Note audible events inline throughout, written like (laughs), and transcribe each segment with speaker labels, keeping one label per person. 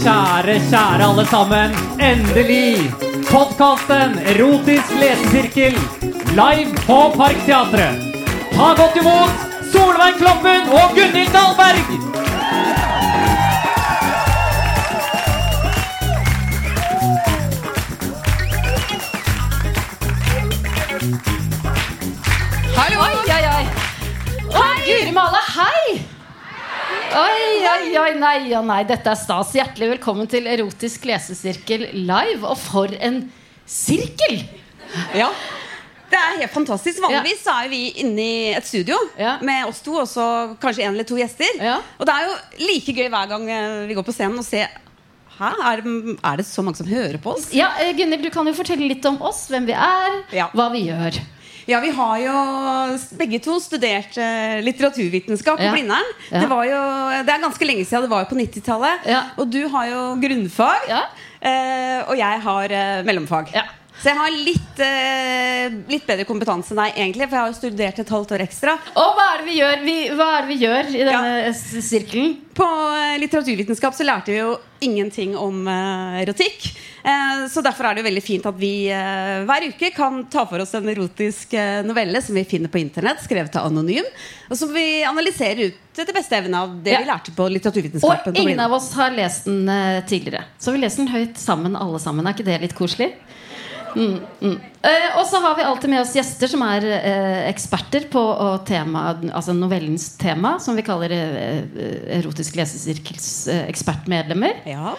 Speaker 1: Kjære, kjære alle sammen. Endelig! Podkasten Erotisk lesesirkel live på Parkteatret. Ta godt imot Solveig Kloppen og Gunhild Dahlberg!
Speaker 2: Hallo! Oi, oi, oi. Hei! Guri malla, hei! Oi, oi, oi, nei oi, nei, dette er stas. Hjertelig velkommen til Erotisk lesesirkel live. Og for en sirkel!
Speaker 3: Ja. Det er helt fantastisk. Vanligvis så er vi inne i et studio
Speaker 2: Ja.
Speaker 3: med oss to og så kanskje en eller to gjester.
Speaker 2: Ja.
Speaker 3: Og det er jo like gøy hver gang eh, vi går på scenen og ser Hæ, er det, er det så mange som hører på oss?
Speaker 2: Ja, eh, Gunnhild, du kan jo fortelle litt om oss, hvem vi er,
Speaker 3: Ja.
Speaker 2: hva vi gjør.
Speaker 3: Ja, vi har jo begge to studert eh, litteraturvitenskap på
Speaker 2: Ja.
Speaker 3: Blindern.
Speaker 2: Ja.
Speaker 3: Det, var jo, det er ganske lenge siden. Det var jo på 90-tallet.
Speaker 2: Ja.
Speaker 3: Og du har jo grunnfag.
Speaker 2: Ja.
Speaker 3: eh, og jeg har eh, mellomfag.
Speaker 2: Ja.
Speaker 3: Så jeg har litt, eh, litt bedre kompetanse enn deg, egentlig. For jeg har jo studert et halvt år ekstra.
Speaker 2: Og hva er det vi gjør, vi, hva er det vi gjør i denne ja. sirkelen?
Speaker 3: På eh, litteraturvitenskap så lærte vi jo ingenting om eh, erotikk. Eh, så derfor er det jo veldig fint at vi eh, hver uke kan ta for oss en erotisk eh, novelle som vi finner på internett, skrevet av Anonym. Og som vi analyserer ut etter beste evne av det
Speaker 2: Ja.
Speaker 3: vi lærte på litteraturvitenskapen. Og
Speaker 2: ingen av oss har lest den tidligere. Så vi leser den høyt sammen, alle sammen. Er ikke det litt koselig? Mm, mm. Eh, og så har vi alltid med oss gjester som er eh, eksperter på og tema, altså novellens tema, som vi kaller eh, eh, Erotisk lesesirkels eh, ekspertmedlemmer.
Speaker 3: Ja.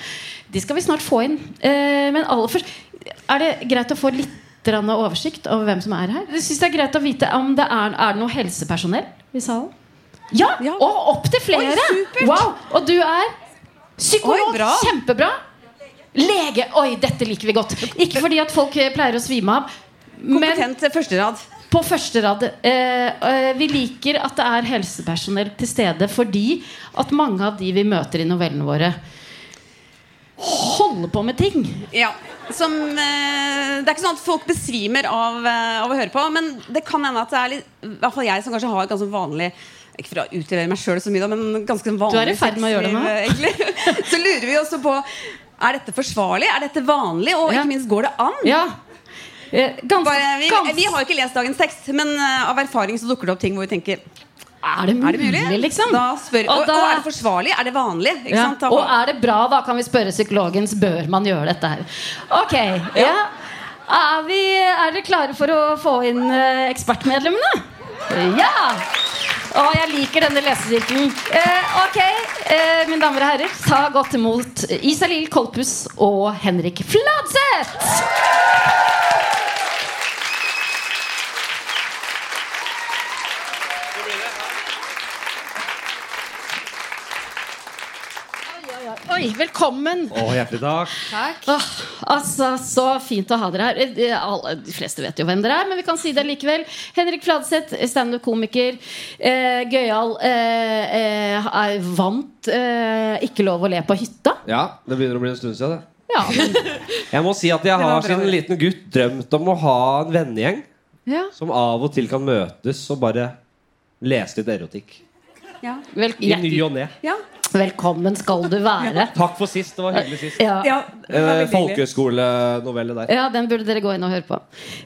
Speaker 2: De skal vi snart få inn. Eh, men aller først, er det greit å få litt oversikt over hvem som er her? Jeg synes det er greit å vite om det er, er det noe helsepersonell i salen. Ja!
Speaker 3: Ja.
Speaker 2: Og opptil flere!
Speaker 3: Oi,
Speaker 2: wow. Og du er psykolog.
Speaker 3: Oi, bra.
Speaker 2: Kjempebra. Lege. Oi, dette liker vi godt. Ikke fordi at folk eh, pleier å svime av. Men
Speaker 3: Kompetent eh, førsterad.
Speaker 2: på første rad eh, eh, Vi liker at det er helsepersonell til stede fordi at mange av de vi møter i novellene våre, holder på med ting.
Speaker 3: Ja. Som, eh, det er ikke sånn at folk besvimer av, eh, av å høre på, men det kan hende at det er litt I hvert fall jeg som kanskje har et ganske vanlig ikke for å utlevere meg sjøl så mye, da, men ganske vanlig
Speaker 2: Du er i ferd med å gjøre det nå. (laughs)
Speaker 3: Så lurer vi også på Er dette forsvarlig, er dette vanlig, og
Speaker 2: Ja.
Speaker 3: ikke minst går det an?
Speaker 2: Ja. Gans,
Speaker 3: Bare, vi,
Speaker 2: gans.
Speaker 3: vi har ikke lest dagens tekst, men eh, av erfaring så dukker det opp ting hvor vi tenker
Speaker 2: Er det
Speaker 3: Er det
Speaker 2: mulig,
Speaker 3: mulig?
Speaker 2: liksom?
Speaker 3: Spør,
Speaker 2: Og
Speaker 3: og,
Speaker 2: da-
Speaker 3: og er det forsvarlig? Er det vanlig?
Speaker 2: Ja. Og er det bra, da kan vi spørre psykologen. Bør man gjøre dette her? Ok, ja. Er, vi, er dere klare for å få inn eh, ekspertmedlemmene? Ja! Å, jeg liker denne lesesirkelen. Eh, ok, eh, mine damer og herrer, ta godt imot Isalill Kolpus og Henrik Fladseth! Oi, velkommen.
Speaker 4: Å, hjertelig takk.
Speaker 2: Åh, altså, Så fint å ha dere her. Eh, eh, alle- De fleste vet jo hvem dere er, men vi kan si det likevel. Henrik Fladseth, standup-komiker. Eh, Gøyal. Eh, eh, er vant eh, Ikke lov å le på hytta.
Speaker 4: Ja, det begynner å bli en stund siden. Det.
Speaker 2: Ja, (laughs)
Speaker 4: Jeg må si at jeg har siden en liten gutt drømt om å ha en vennegjeng
Speaker 2: ja.
Speaker 4: som av og til kan møtes og bare lese litt erotikk.
Speaker 3: Ja.
Speaker 2: Vel,
Speaker 4: I ny og ne.
Speaker 3: Ja.
Speaker 2: velkommen skal du være. (laughs)
Speaker 4: Takk for sist. Det var hyggelig sist.
Speaker 2: Ja.
Speaker 3: ja
Speaker 4: Eh,
Speaker 3: veldig.
Speaker 4: Folkehøyskolenovelle der.
Speaker 2: Ja, den burde dere gå inn og høre på.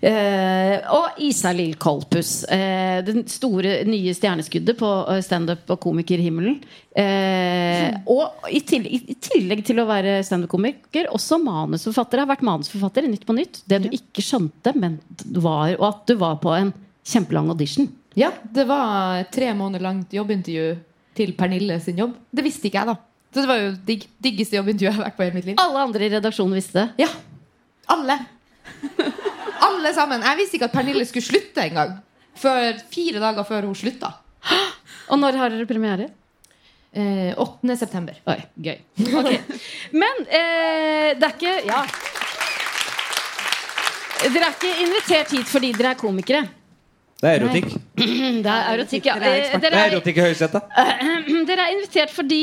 Speaker 2: Eh, og Isalill Kolpus. Eh, den store nye stjerneskuddet på eh, standup- og komikerhimmelen. Eh, og i tillegg, i tillegg til å være standup-komiker, også manusforfatter. Har vært manusforfatter i Nytt på Nytt. Det du ikke skjønte, men var, og at du var på en kjempelang audition.
Speaker 5: Ja, det var tre måneder langt jobbintervju til Pernille sin jobb. Det visste ikke jeg, da. Så det var jo digg, diggeste jobbintervjuet jeg har vært på i hele mitt liv.
Speaker 2: Alle andre i redaksjonen visste det.
Speaker 5: Ja. Alle. Alle sammen. Jeg visste ikke at Pernille skulle slutte engang. Fire dager før hun slutta.
Speaker 2: Og når har dere premiere?
Speaker 5: Eh, 8. september.
Speaker 2: Oi, gøy. Okay. Men eh, det er ikke Ja. Dere er ikke invitert hit fordi dere er komikere.
Speaker 4: Det er erotikk. (clears throat)
Speaker 2: Det er erotikk, ja. Eh.
Speaker 4: Det er
Speaker 2: er,
Speaker 4: erotikk i høysetet. (clears throat)
Speaker 2: dere er invitert fordi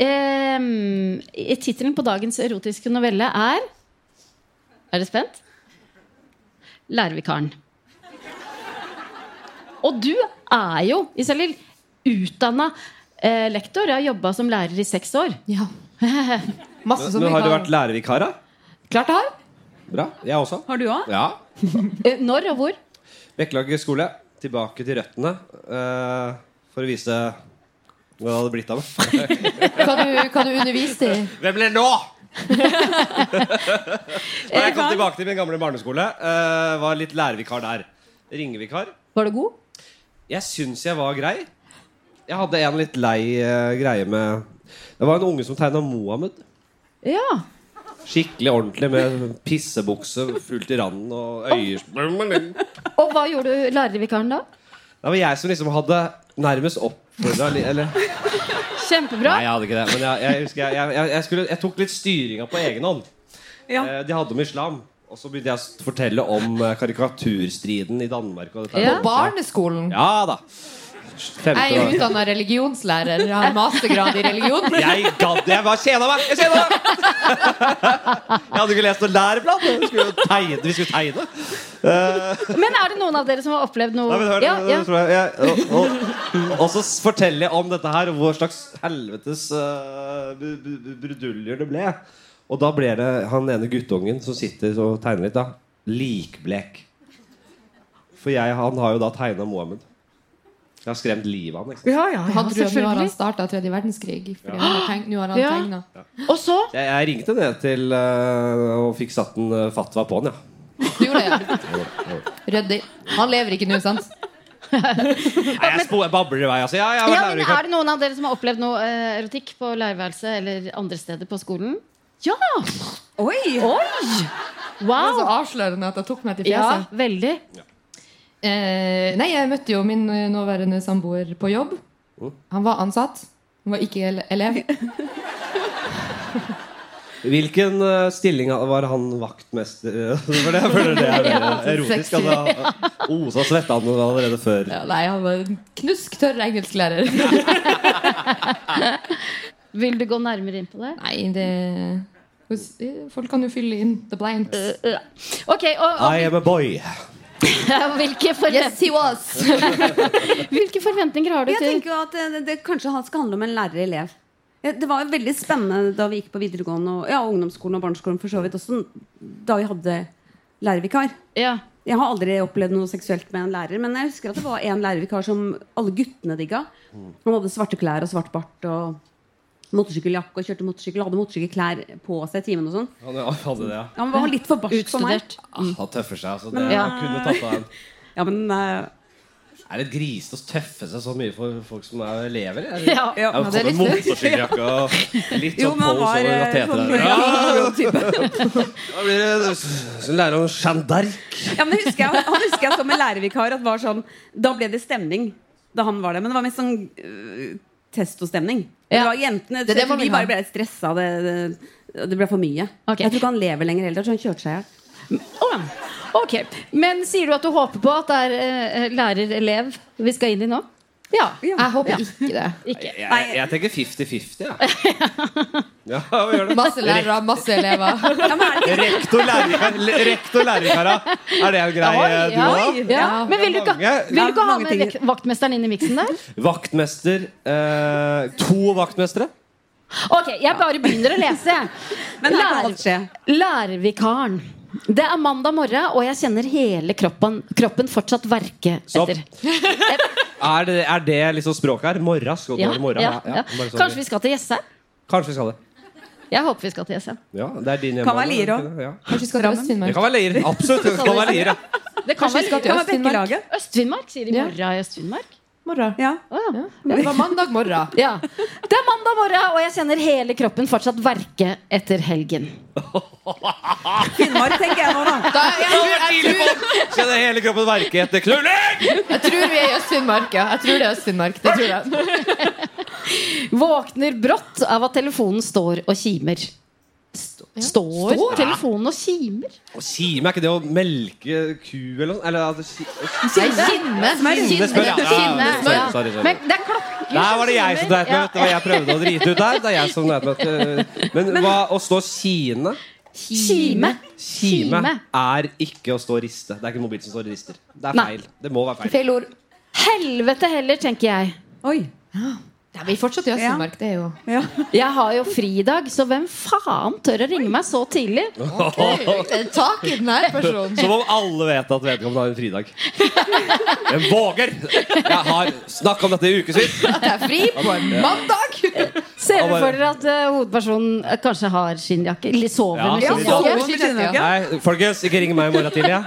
Speaker 2: eh, tittelen på dagens erotiske novelle er Er dere spent? Lærervikaren. Og du er jo, Isalill, utdanna eh, lektor. Jeg har jobba som lærer i seks år.
Speaker 5: Ja. (laughs) Masse som
Speaker 4: Men har du vært lærervikar, da?
Speaker 5: Klart jeg har.
Speaker 4: Bra. Jeg også.
Speaker 3: Har du òg?
Speaker 4: Ja.
Speaker 2: Eh, Når og hvor?
Speaker 4: Bekkelaget skole. Tilbake til røttene. eh, for å vise hva det hadde blitt av (laughs) meg.
Speaker 5: Hva du, hva du underviste i.
Speaker 4: Hvem blir det nå? (laughs) Jeg kom tilbake til min gamle barneskole, eh, var litt lærervikar der. Ringevikar.
Speaker 2: Var du god?
Speaker 4: Jeg syns jeg var grei. Jeg hadde en litt lei eh, greie med Det var en unge som tegna Mohammed.
Speaker 2: Ja.
Speaker 4: Skikkelig ordentlig med pissebukse fullt i randen og øyer
Speaker 2: Og hva gjorde du lærervikaren da?
Speaker 4: Det var jeg som liksom hadde nærmest oppfordra Eller
Speaker 2: Kjempebra.
Speaker 4: Nei, jeg hadde ikke det. Men jeg, jeg husker jeg, jeg, jeg, skulle, jeg tok litt styringa på egen hånd.
Speaker 3: Ja.
Speaker 4: Eh, De hadde om islam. Og så begynte jeg å fortelle om eh, karikaturstriden i Danmark. Og dette.
Speaker 2: Ja.
Speaker 5: På barneskolen.
Speaker 4: ja da. Femte
Speaker 5: Jeg er utdanna religionslærer. Jeg har mastergrad i religion.
Speaker 4: Jeg gadd Jeg var kjeda meg! Jeg kjeda meg! Jeg hadde ikke lest noen læreplan. Vi skulle jo tegne. Vi skulle tegne.
Speaker 2: Men er det noen av dere som har opplevd noe
Speaker 4: Nei, men hør,
Speaker 2: ja, ja.
Speaker 4: tror jeg, jeg, og, og, og så forteller jeg om dette her, og hvor slags helvetes uh, bruduljer det ble. Og da ble det han ene guttungen som sitter og tegner litt, da. Likblek. For jeg, han har jo da tegna Mohammed. Jeg har skremt livet av ham. Ja?
Speaker 2: Ja, ja,
Speaker 5: Han tror nå har han starta tredje verdenskrig. Fordi han har tenkt, nå har han
Speaker 2: Ja.
Speaker 5: ja.
Speaker 2: Og så
Speaker 4: Jeg, jeg ringte ned til uh, og fikk satt en uh, fatwa på han, ja.
Speaker 5: Du gjorde det, ja. (laughs) Ryddig. Han lever ikke nå, sant?
Speaker 4: Nei, jeg spo- jeg babler i vei, altså. Ja,
Speaker 2: ja, men. Er det noen av dere som har opplevd noe uh, erotikk på lærerværelset eller andre steder på skolen? Ja!
Speaker 3: Oi!
Speaker 2: Oi! Wow.
Speaker 5: Det var så avslørende at jeg tok meg til
Speaker 2: Ja,
Speaker 5: veldig.
Speaker 2: veldig.
Speaker 5: Eh, nei, jeg møtte jo min eh, nåværende samboer på jobb. Han var ansatt. Han var ikke ele elev. (laughs)
Speaker 4: Hvilken uh, stilling var han vaktmester (laughs) For det, jeg føler det er (laughs) veldig erotisk. Altså, Osa svetta han allerede før.
Speaker 5: Ja, nei, han var en knusktørr engelsklærer.
Speaker 2: Vil du gå nærmere inn på det?
Speaker 5: nei, det Folk kan jo fylle inn the blanks.
Speaker 2: Ok, og, og
Speaker 4: I am a boy. (laughs)
Speaker 2: hvilke,
Speaker 5: Yes, he was! (laughs)
Speaker 2: hvilke forventninger har du
Speaker 3: Jeg
Speaker 2: til
Speaker 3: tenker jo at det, det kanskje skal handle om en lærer-elev. Det var veldig spennende da vi gikk på videregående og ja, ungdomsskolen og barneskolen for så vidt også, da vi hadde lærervikar.
Speaker 2: ja.
Speaker 3: Jeg har aldri opplevd noe seksuelt med en lærer, men jeg husker at det var en lærervikar som alle guttene digga. Han hadde svarte klær og svart bart og motorsykkeljakke og kjørte motorsykkel. Hadde motorsykkelklær på seg i timen og sånn.
Speaker 4: Han hadde det, ja.
Speaker 3: Han var litt for barsk for meg.
Speaker 4: Ah, Han tøffer seg, altså. Det
Speaker 2: Ja.
Speaker 4: kunne tatt av en. (laughs)
Speaker 3: Ja, men Uh,
Speaker 4: Er det litt grisete å tøffe seg så mye for folk som er elever? Er det-
Speaker 2: Ja.
Speaker 3: ja.
Speaker 4: Ja,
Speaker 5: det er litt
Speaker 4: motorsykkeljakke og litt sånn
Speaker 3: men
Speaker 4: pose
Speaker 3: var
Speaker 4: over
Speaker 3: eh,
Speaker 4: kateteret.
Speaker 3: sånn
Speaker 4: Ja, (laughs)
Speaker 3: type.
Speaker 4: da blir det så lære om Jeanne d'Arc.
Speaker 3: Ja, men husker jeg, han husker jeg som en lærervikar. At var sånn, da ble det stemning da han var der. Men det var mest sånn øh, Ja. Det var jentene
Speaker 5: Det det var
Speaker 3: Vi bare ble litt stressa. Det, det, det ble for mye.
Speaker 2: Okay.
Speaker 3: Jeg tror ikke han lever lenger heller. Så han kjørte seg i hjel.
Speaker 2: Oh, Ok, Men sier du at du håper på at det er eh, lærer-elev vi skal inn i nå? Ja.
Speaker 5: Jeg håper ikke det.
Speaker 2: Ikke.
Speaker 4: Jeg, jeg, jeg tenker 50-50, jeg. Ja, (laughs) ja.
Speaker 5: Masse lærere, masse elever.
Speaker 3: Ja, er
Speaker 4: Rektor, lærer, rektor, lærerkara. Er det en grei eh, du òg?
Speaker 2: Ja. Men vil du ikke, vil du ikke ha med vaktmesteren inn i miksen der?
Speaker 4: Vaktmester. Eh, to vaktmestere.
Speaker 2: Ok, jeg bare begynner å lese.
Speaker 3: Men
Speaker 2: Lær- Lærervikaren. Det er mandag morgen, og jeg kjenner hele kroppen, kroppen fortsatt verke etter.
Speaker 4: Er det, er det liksom språket her? Morra? Skal
Speaker 2: Ja,
Speaker 4: det morra?
Speaker 2: ja, ja.
Speaker 4: sånn.
Speaker 2: Kanskje vi skal til Jessheim?
Speaker 4: Kanskje vi skal det.
Speaker 2: Jeg håper vi skal til Jessheim.
Speaker 4: Ja, det er din
Speaker 3: Kan være Lier
Speaker 4: òg. det det?
Speaker 5: Kanskje vi skal til Øst-Finnmark.
Speaker 4: kan være Lier. Absolutt. Det kan være Lier, ja.
Speaker 2: Det kan
Speaker 5: Kanskje vi skal
Speaker 2: være
Speaker 5: til Øst-Finnmark.
Speaker 2: Øst-Finnmark. Sier de Morra i Øst-Finnmark?
Speaker 5: Morgen.
Speaker 3: Ja.
Speaker 2: Oh, ja.
Speaker 5: Det var mandag morgen. (laughs)
Speaker 2: Ja. Det er mandag morgen, og jeg kjenner hele kroppen fortsatt verke etter helgen. (laughs)
Speaker 3: Finnmark, tenker jeg nå, da.
Speaker 5: Da, jeg, jeg, jeg,
Speaker 4: Kjenner hele kroppen verke etter knulling!
Speaker 5: jeg tror vi er i Øst-Finnmark. Ja. Jeg tror det er Øst-Finnmark. Det tror jeg. (laughs)
Speaker 2: Våkner brått av at telefonen står og kimer. Står,
Speaker 5: Står?
Speaker 2: telefonen og kimer?
Speaker 4: Og Kime, er ikke det å melke ku eller noe? Eller at det ki-
Speaker 5: Nei, Kinne.
Speaker 4: Kinne spør, ja.
Speaker 2: Kinne,
Speaker 4: Ja, sorry, sorry, sorry.
Speaker 2: Men det er klokker
Speaker 4: Der var det jeg som dreit meg ut. Det var jeg prøvde å drite ut der. Det er jeg som dreit meg ut. Men hva, å stå kine
Speaker 2: Kime.
Speaker 4: Kime er ikke å stå og riste. Det er ikke mobilen mobil som står og rister. Det er
Speaker 2: Nei.
Speaker 4: feil. Det må være feil.
Speaker 5: Feil ord.
Speaker 2: Helvete heller, tenker jeg.
Speaker 3: Oi.
Speaker 5: Ja, vi fortsetter i Østmark. Ja. Det er jo
Speaker 3: Ja.
Speaker 2: Jeg har jo fridag, så hvem faen tør å ringe meg så tidlig?
Speaker 5: Okay. (laughs) Tak i den her personen.
Speaker 4: Som om alle vet at vedkommende har en fridag. Hvem våger! Jeg har snakka om dette i ukevis.
Speaker 5: Det er fri på en mandag!
Speaker 2: Ser du for dere at uh, hovedpersonen eh, kanskje har skinnjakke? Eller sover
Speaker 4: Ja,
Speaker 2: med skinnjakke?
Speaker 5: Sover med skinnjakke.
Speaker 4: Nei, folkens, ikke ring meg i morgen tidlig. Ja.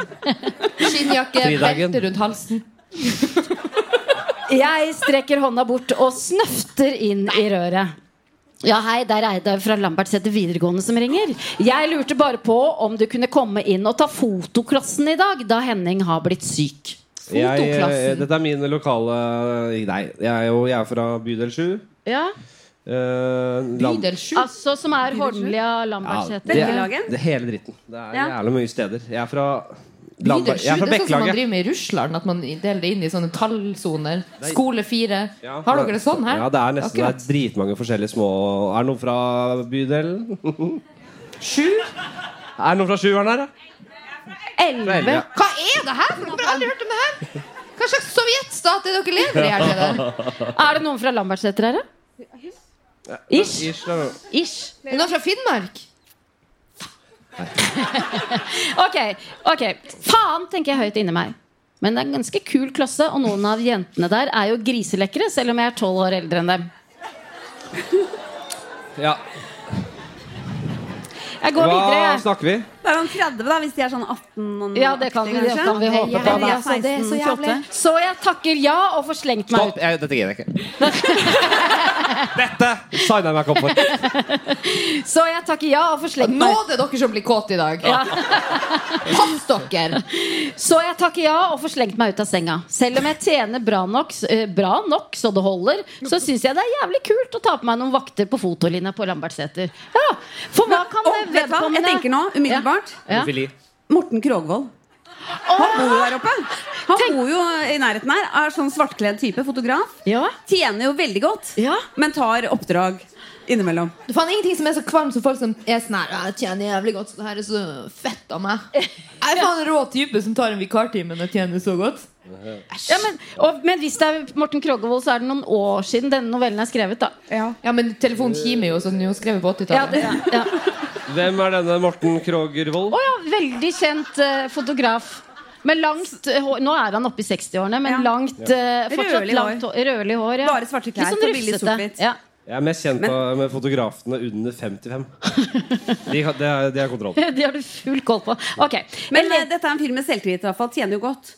Speaker 5: Skinnjakke, belte rundt halsen.
Speaker 2: Jeg strekker hånda bort og snøfter inn i røret. Ja, hei, det er Eida fra Lambertseter videregående som ringer. Jeg lurte bare på om du kunne komme inn og ta fotoklassen i dag, da Henning har blitt syk.
Speaker 4: Jeg, eh, dette er min lokale Nei, jeg er jo jeg er fra bydel 7.
Speaker 2: Ja,
Speaker 4: Uh,
Speaker 5: Bydel 7.
Speaker 2: Altså som er Holmlia
Speaker 4: Ja,
Speaker 2: Lambertseter.
Speaker 4: det, er, det hele dritten. Det er
Speaker 3: Ja.
Speaker 4: jævlig mye steder. Jeg er fra
Speaker 5: Bydel
Speaker 4: Lamberg-
Speaker 5: 7
Speaker 4: Jeg er fra
Speaker 5: det er sånn som man driver med i Russland. At man deler det inn i sånne tallsoner. Skole 4.
Speaker 4: Ja,
Speaker 5: Har dere det sånn her?
Speaker 4: Ja, det er nesten det er dritmange forskjellige små Er det noen fra bydelen? (laughs)
Speaker 5: Sju?
Speaker 4: Er det noen fra sjueren her, da?
Speaker 2: Elleve.
Speaker 5: Hva er det her? for noe? Jeg har aldri hørt om det her. Hva slags sovjetstat er dere lever i her? (laughs)
Speaker 2: Er det noen fra Lambertseter her, da? Ish.
Speaker 4: Ish, da.
Speaker 2: Ish.
Speaker 5: Er det noen fra Finnmark? (laughs)
Speaker 2: Ok, ok Faen, tenker jeg høyt inni meg. Men det er en ganske kul klasse, og noen av jentene der er jo griselekre, selv om jeg er tolv år eldre enn dem.
Speaker 4: Ja.
Speaker 2: Jeg går
Speaker 4: Hva
Speaker 2: videre. Hva
Speaker 4: snakker vi?
Speaker 3: Det er om 30, da, hvis de er sånn 18 og
Speaker 2: Ja, det kan vi, det kan vi håpe på. Da.
Speaker 3: altså, det er så jævlig.
Speaker 2: Så jeg takker ja og får slengt meg
Speaker 4: Stopp!
Speaker 2: ut.
Speaker 4: Jeg, dette gidder jeg ikke. (laughs) Dette signer jeg meg ikke opp for.
Speaker 2: Så jeg takker ja og får slengt
Speaker 5: Nå er det dere som blir kåte i dag. Pass dere!
Speaker 2: Så jeg takker ja og får slengt meg ut av senga. Selv om jeg tjener bra nok, eh, bra nok så det holder, så syns jeg det er jævlig kult å ta på meg noen vakter på fotolinja på Lambertseter. Ja, for hva kan
Speaker 3: Men, du? Jeg tenker nå, umiddelbart
Speaker 2: Ja.
Speaker 3: Morten Krogvold. Han bor jo der oppe. Han bor jo i nærheten her. Er sånn svartkledd type fotograf.
Speaker 2: Ja.
Speaker 3: Tjener jo veldig godt,
Speaker 2: Ja.
Speaker 3: men tar oppdrag innimellom.
Speaker 5: Det er ingenting som er så kvalmt som folk som er sånn her Jeg tjener jævlig godt, så det her er så fett av meg. (laughs) Jeg er faen en rå type som tar en vikartime og tjener så godt.
Speaker 2: Ja, men, og, men hvis det er Morten Krogervold så er det noen år siden denne novellen er skrevet. da
Speaker 5: Ja, men telefonen kimer jo, så den er jo skrevet på 80-tallet.
Speaker 2: det, ja. (laughs)
Speaker 4: Hvem er denne Morten Krogervold?
Speaker 2: Å ja, veldig kjent eh, fotograf. Med langt eh, hår Nå er han oppe i 60-årene, men
Speaker 3: Ja.
Speaker 2: langt eh, fortsatt
Speaker 3: Rødlig
Speaker 2: langt hår. Rødlig hår ja.
Speaker 3: Bare svarte klær,
Speaker 2: Litt sånn
Speaker 3: billig
Speaker 2: rufsete.
Speaker 3: sort-hvitt.
Speaker 2: Ja.
Speaker 4: Jeg er mest kjent
Speaker 3: Men-
Speaker 4: av, med fotografene under 55. (laughs) De, har- det, er, det er kontroll. (laughs)
Speaker 2: De har du full koll på. Ok,
Speaker 3: Men eh, dette er en film med selvtillit, i hvert fall. Tjener jo godt.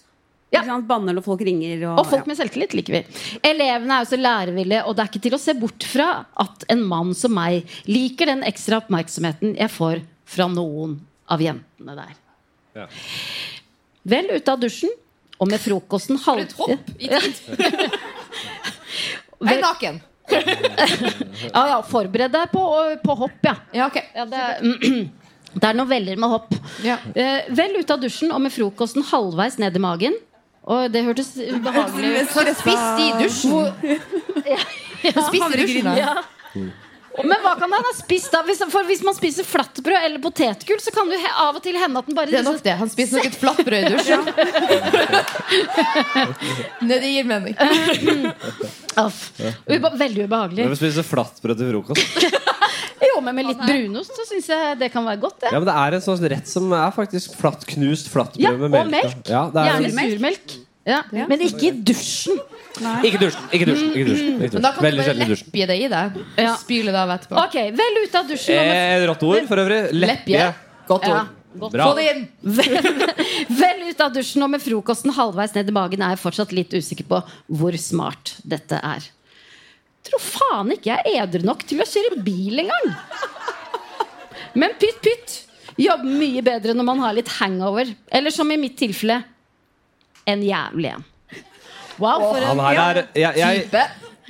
Speaker 2: Ja.
Speaker 3: Ikke sant? Banner når folk ringer. Og,
Speaker 2: Og folk med selvtillit liker vi. Elevene er jo så lærevillige, og det er ikke til å se bort fra at en mann som meg liker den ekstra oppmerksomheten jeg får fra noen av jentene der.
Speaker 4: Ja.
Speaker 2: Vel ute av dusjen, og med frokosten halv...
Speaker 5: For et hopp i tid. (laughs) Jeg er naken.
Speaker 2: Ja, ja, forbered deg på, på hopp, ja.
Speaker 5: Ja, okay.
Speaker 2: ja det, er, (clears throat) det er noveller med hopp.
Speaker 5: Ja.
Speaker 2: Eh, vel ute av dusjen og med frokosten halvveis ned i magen. Og det hørtes ubehagelig ut.
Speaker 5: Han spiste i dusjen. Spiste i dusjen.
Speaker 2: Ja. Men hva kan han ha spist da? Hvis, for hvis man spiser flatbrød eller potetgull, så kan det jo av og til hende at den bare
Speaker 5: Det er nok det. Han spiser nok et flatbrød i dusjen. Nei, (laughs) det gir mening.
Speaker 2: Aff. Veldig ubehagelig.
Speaker 4: Hvem vi spiser flatbrød til frokost. (laughs)
Speaker 2: Jo, men med litt brunost så syns jeg det kan være godt. Det.
Speaker 4: Ja, men Det er en sånn rett som er faktisk flatt, knust flatbrød
Speaker 2: Ja,
Speaker 4: med
Speaker 2: og
Speaker 4: melk.
Speaker 2: melk.
Speaker 4: Ja, det er,
Speaker 2: Gjerne surmelk. Ja. Men ikke i dusjen.
Speaker 4: Ikke dusjen. Ikke dusjen. Ikke dusjen, ikke
Speaker 5: Men
Speaker 4: dusjen.
Speaker 5: da kan du bare leppje det i deg.
Speaker 2: Ja.
Speaker 5: Spyle det av etterpå.
Speaker 2: Ok, vel ut av dusjen.
Speaker 4: Eh, rått ord for øvrig.
Speaker 5: Leppje. Godt ord.
Speaker 2: godt.
Speaker 4: Bra.
Speaker 5: Få det inn! (laughs)
Speaker 2: Vel ut av dusjen og med frokosten halvveis ned i magen er jeg fortsatt litt usikker på hvor smart dette er. Tror faen ikke jeg er edru nok til å kjøre bil engang. Men pytt, pytt. Jobber mye bedre når man har litt hangover. Eller som i mitt tilfelle en jævlig en. Wow, for
Speaker 4: Han
Speaker 2: en
Speaker 4: ja, jeg, jeg,
Speaker 5: Type.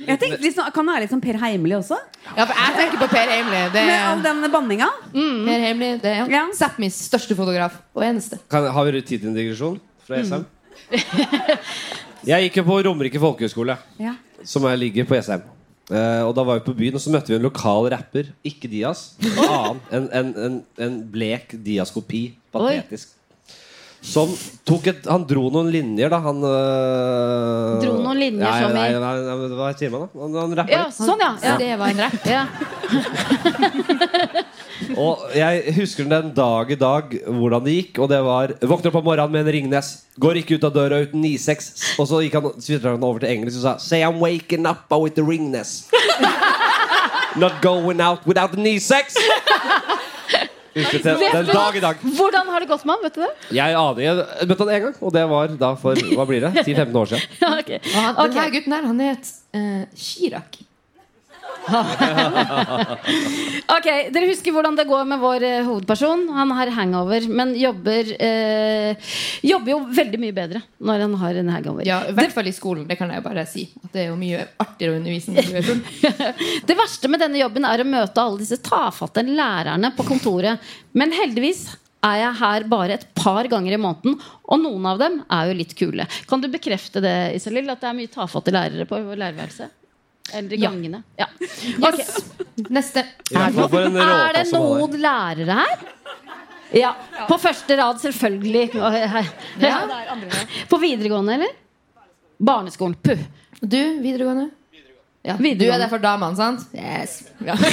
Speaker 3: Jeg tenkte litt sånn, Kan det være litt sånn Per Heimly også?
Speaker 5: Ja, for jeg tenker på Per Heimly. Det
Speaker 3: Med all den banninga?
Speaker 5: Per Heimly, det er
Speaker 3: Ja.
Speaker 5: Sápmis største fotograf og eneste.
Speaker 4: kan, Har vi tid til en digresjon fra SM? Jeg gikk jo på Romerike folkehøgskole,
Speaker 3: Ja.
Speaker 4: som jeg ligger på SM. Eh, og Da var vi på byen, og så møtte vi en lokal rapper. Ikke Dias. En annen. En, en, en, en blek diaskopi. Patetisk. Som tok et Han dro noen linjer, da. Han uh,
Speaker 2: Dro noen linjer
Speaker 4: nei,
Speaker 2: som
Speaker 4: nei, nei, nei, Hva sier man, da? Han, han rappa
Speaker 2: Ja,
Speaker 4: litt.
Speaker 2: sånn, ja. Ja.
Speaker 5: det var en rapp.
Speaker 2: ja. (laughs) (laughs)
Speaker 4: Og jeg husker den dag i dag hvordan det gikk. Og det var Våkner opp om morgenen med en Ringnes. Går ikke ut av døra uten 9-6. Og så gikk han, han over til engelsk og sa Say I'm waking up with the Ringnes. (laughs) Not going out without the 9-6. Husker til den dag i dag.
Speaker 2: Hvordan har det gått med han? Vet du det?
Speaker 4: Jeg aner Jeg møtte han én gang, og det var da for hva blir det? 10-15 år siden. (laughs)
Speaker 2: Ja, ok.
Speaker 5: Okay. han, Denne gutten her, han het uh, Chirag. (laughs)
Speaker 2: Ok, Dere husker hvordan det går med vår eh, hovedperson. Han har hangover, men jobber eh, Jobber jo veldig mye bedre når han har en hangover.
Speaker 5: Ja, I hvert fall i skolen. Det kan jeg bare si. At det er jo mye artigere å undervise når du er full.
Speaker 2: Det verste med denne jobben er å møte alle disse tafatte lærerne på kontoret. Men heldigvis er jeg her bare et par ganger i måneden, og noen av dem er jo litt kule. Kan du bekrefte det, Isalill, at det er mye tafatte lærere på lærerværelset? Eller i
Speaker 5: Ja.
Speaker 2: gangene? Ja. Okay.
Speaker 5: Neste.
Speaker 2: Er det,
Speaker 4: noen, Er det
Speaker 2: noen lærere her? Ja. På første rad, selvfølgelig. Ja. På videregående, eller? Barneskolen. Puh.
Speaker 5: Du, videregående?
Speaker 2: Ja,
Speaker 5: Du er der for damene, sant? Yes. Ja. (laughs)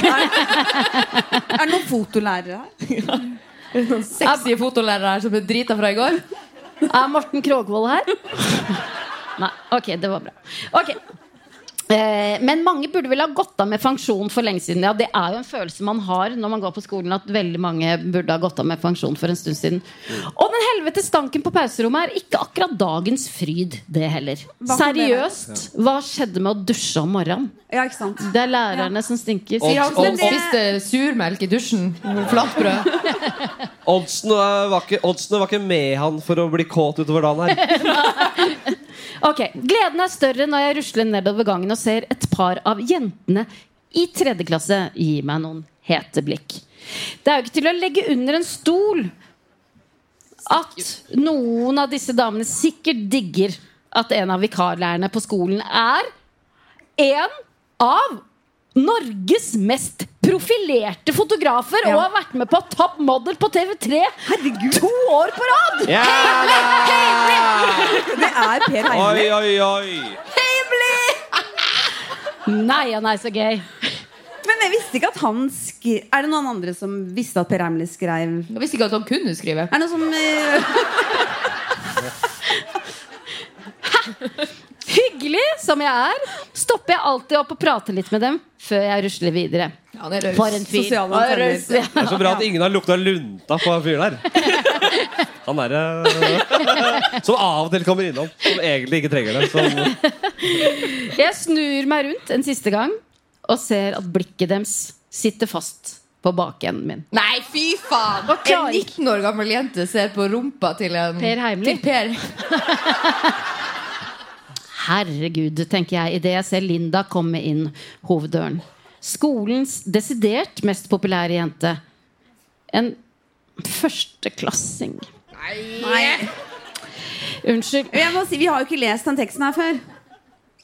Speaker 3: Er det noen fotolærere her? (laughs)
Speaker 5: Noen sexy fotolærere her som er drita fra i går.
Speaker 2: Er Morten Krogvold her? (laughs) Nei. Ok, det var bra. Ok Men mange burde vel ha gått av med pensjon for lenge siden. Ja, Det er jo en følelse man har når man går på skolen, at veldig mange burde ha gått av med pensjon for en stund siden. Og den helvete stanken på pauserommet er ikke akkurat dagens fryd, det heller.
Speaker 3: Hva?
Speaker 2: Seriøst, hva skjedde med å dusje om morgenen?
Speaker 3: Ja, ikke sant?
Speaker 2: Det er lærerne som stinker.
Speaker 5: Sier han som
Speaker 3: Men det-
Speaker 5: spiste surmelk i dusjen. Flatbrød. (laughs)
Speaker 4: Oddsene var, ikke- oddsene var ikke med han for å bli kåt utover dagen her. (laughs)
Speaker 2: Ok, Gleden er større når jeg rusler nedover gangen og ser et par av jentene i tredje klasse gi meg noen hete blikk. Det er jo ikke til å legge under en stol at noen av disse damene sikkert digger at en av vikarlærerne på skolen er en av Norges mest profilerte fotografer og har vært med på Top Model på TV3 Herregud. to år på rad!
Speaker 4: Ja!
Speaker 3: Det er Per Heimli.
Speaker 4: Oi, oi, oi.
Speaker 2: Nei og nei, så gøy.
Speaker 3: Men jeg visste ikke at han skrev Er det noen andre som visste at Per Heimli skrev
Speaker 5: Jeg visste ikke at han kunne skrive.
Speaker 3: Er det noe som eh,
Speaker 2: Hyggelig som jeg er, stopper jeg alltid opp og prater litt med dem før jeg rusler videre.
Speaker 5: Ja, han er raus.
Speaker 2: For en fyr.
Speaker 4: Det er så bra at ingen har lukta lunta på (laughs) han fyren der. Han derre Som av og til kommer innom. Som egentlig ikke trenger det. Som,
Speaker 2: Jeg snur meg rundt en siste gang og ser at blikket deres sitter fast på bakenden min.
Speaker 5: Nei, fy faen! En 19 år gammel jente ser på rumpa til en
Speaker 2: Per Heimly.
Speaker 5: Til Per.
Speaker 2: Herregud, tenker jeg idet jeg ser Linda komme inn hoveddøren. Skolens desidert mest populære jente. En førsteklassing.
Speaker 3: Nei.
Speaker 2: Unnskyld.
Speaker 3: Jeg må si, Vi har jo ikke lest den teksten her før.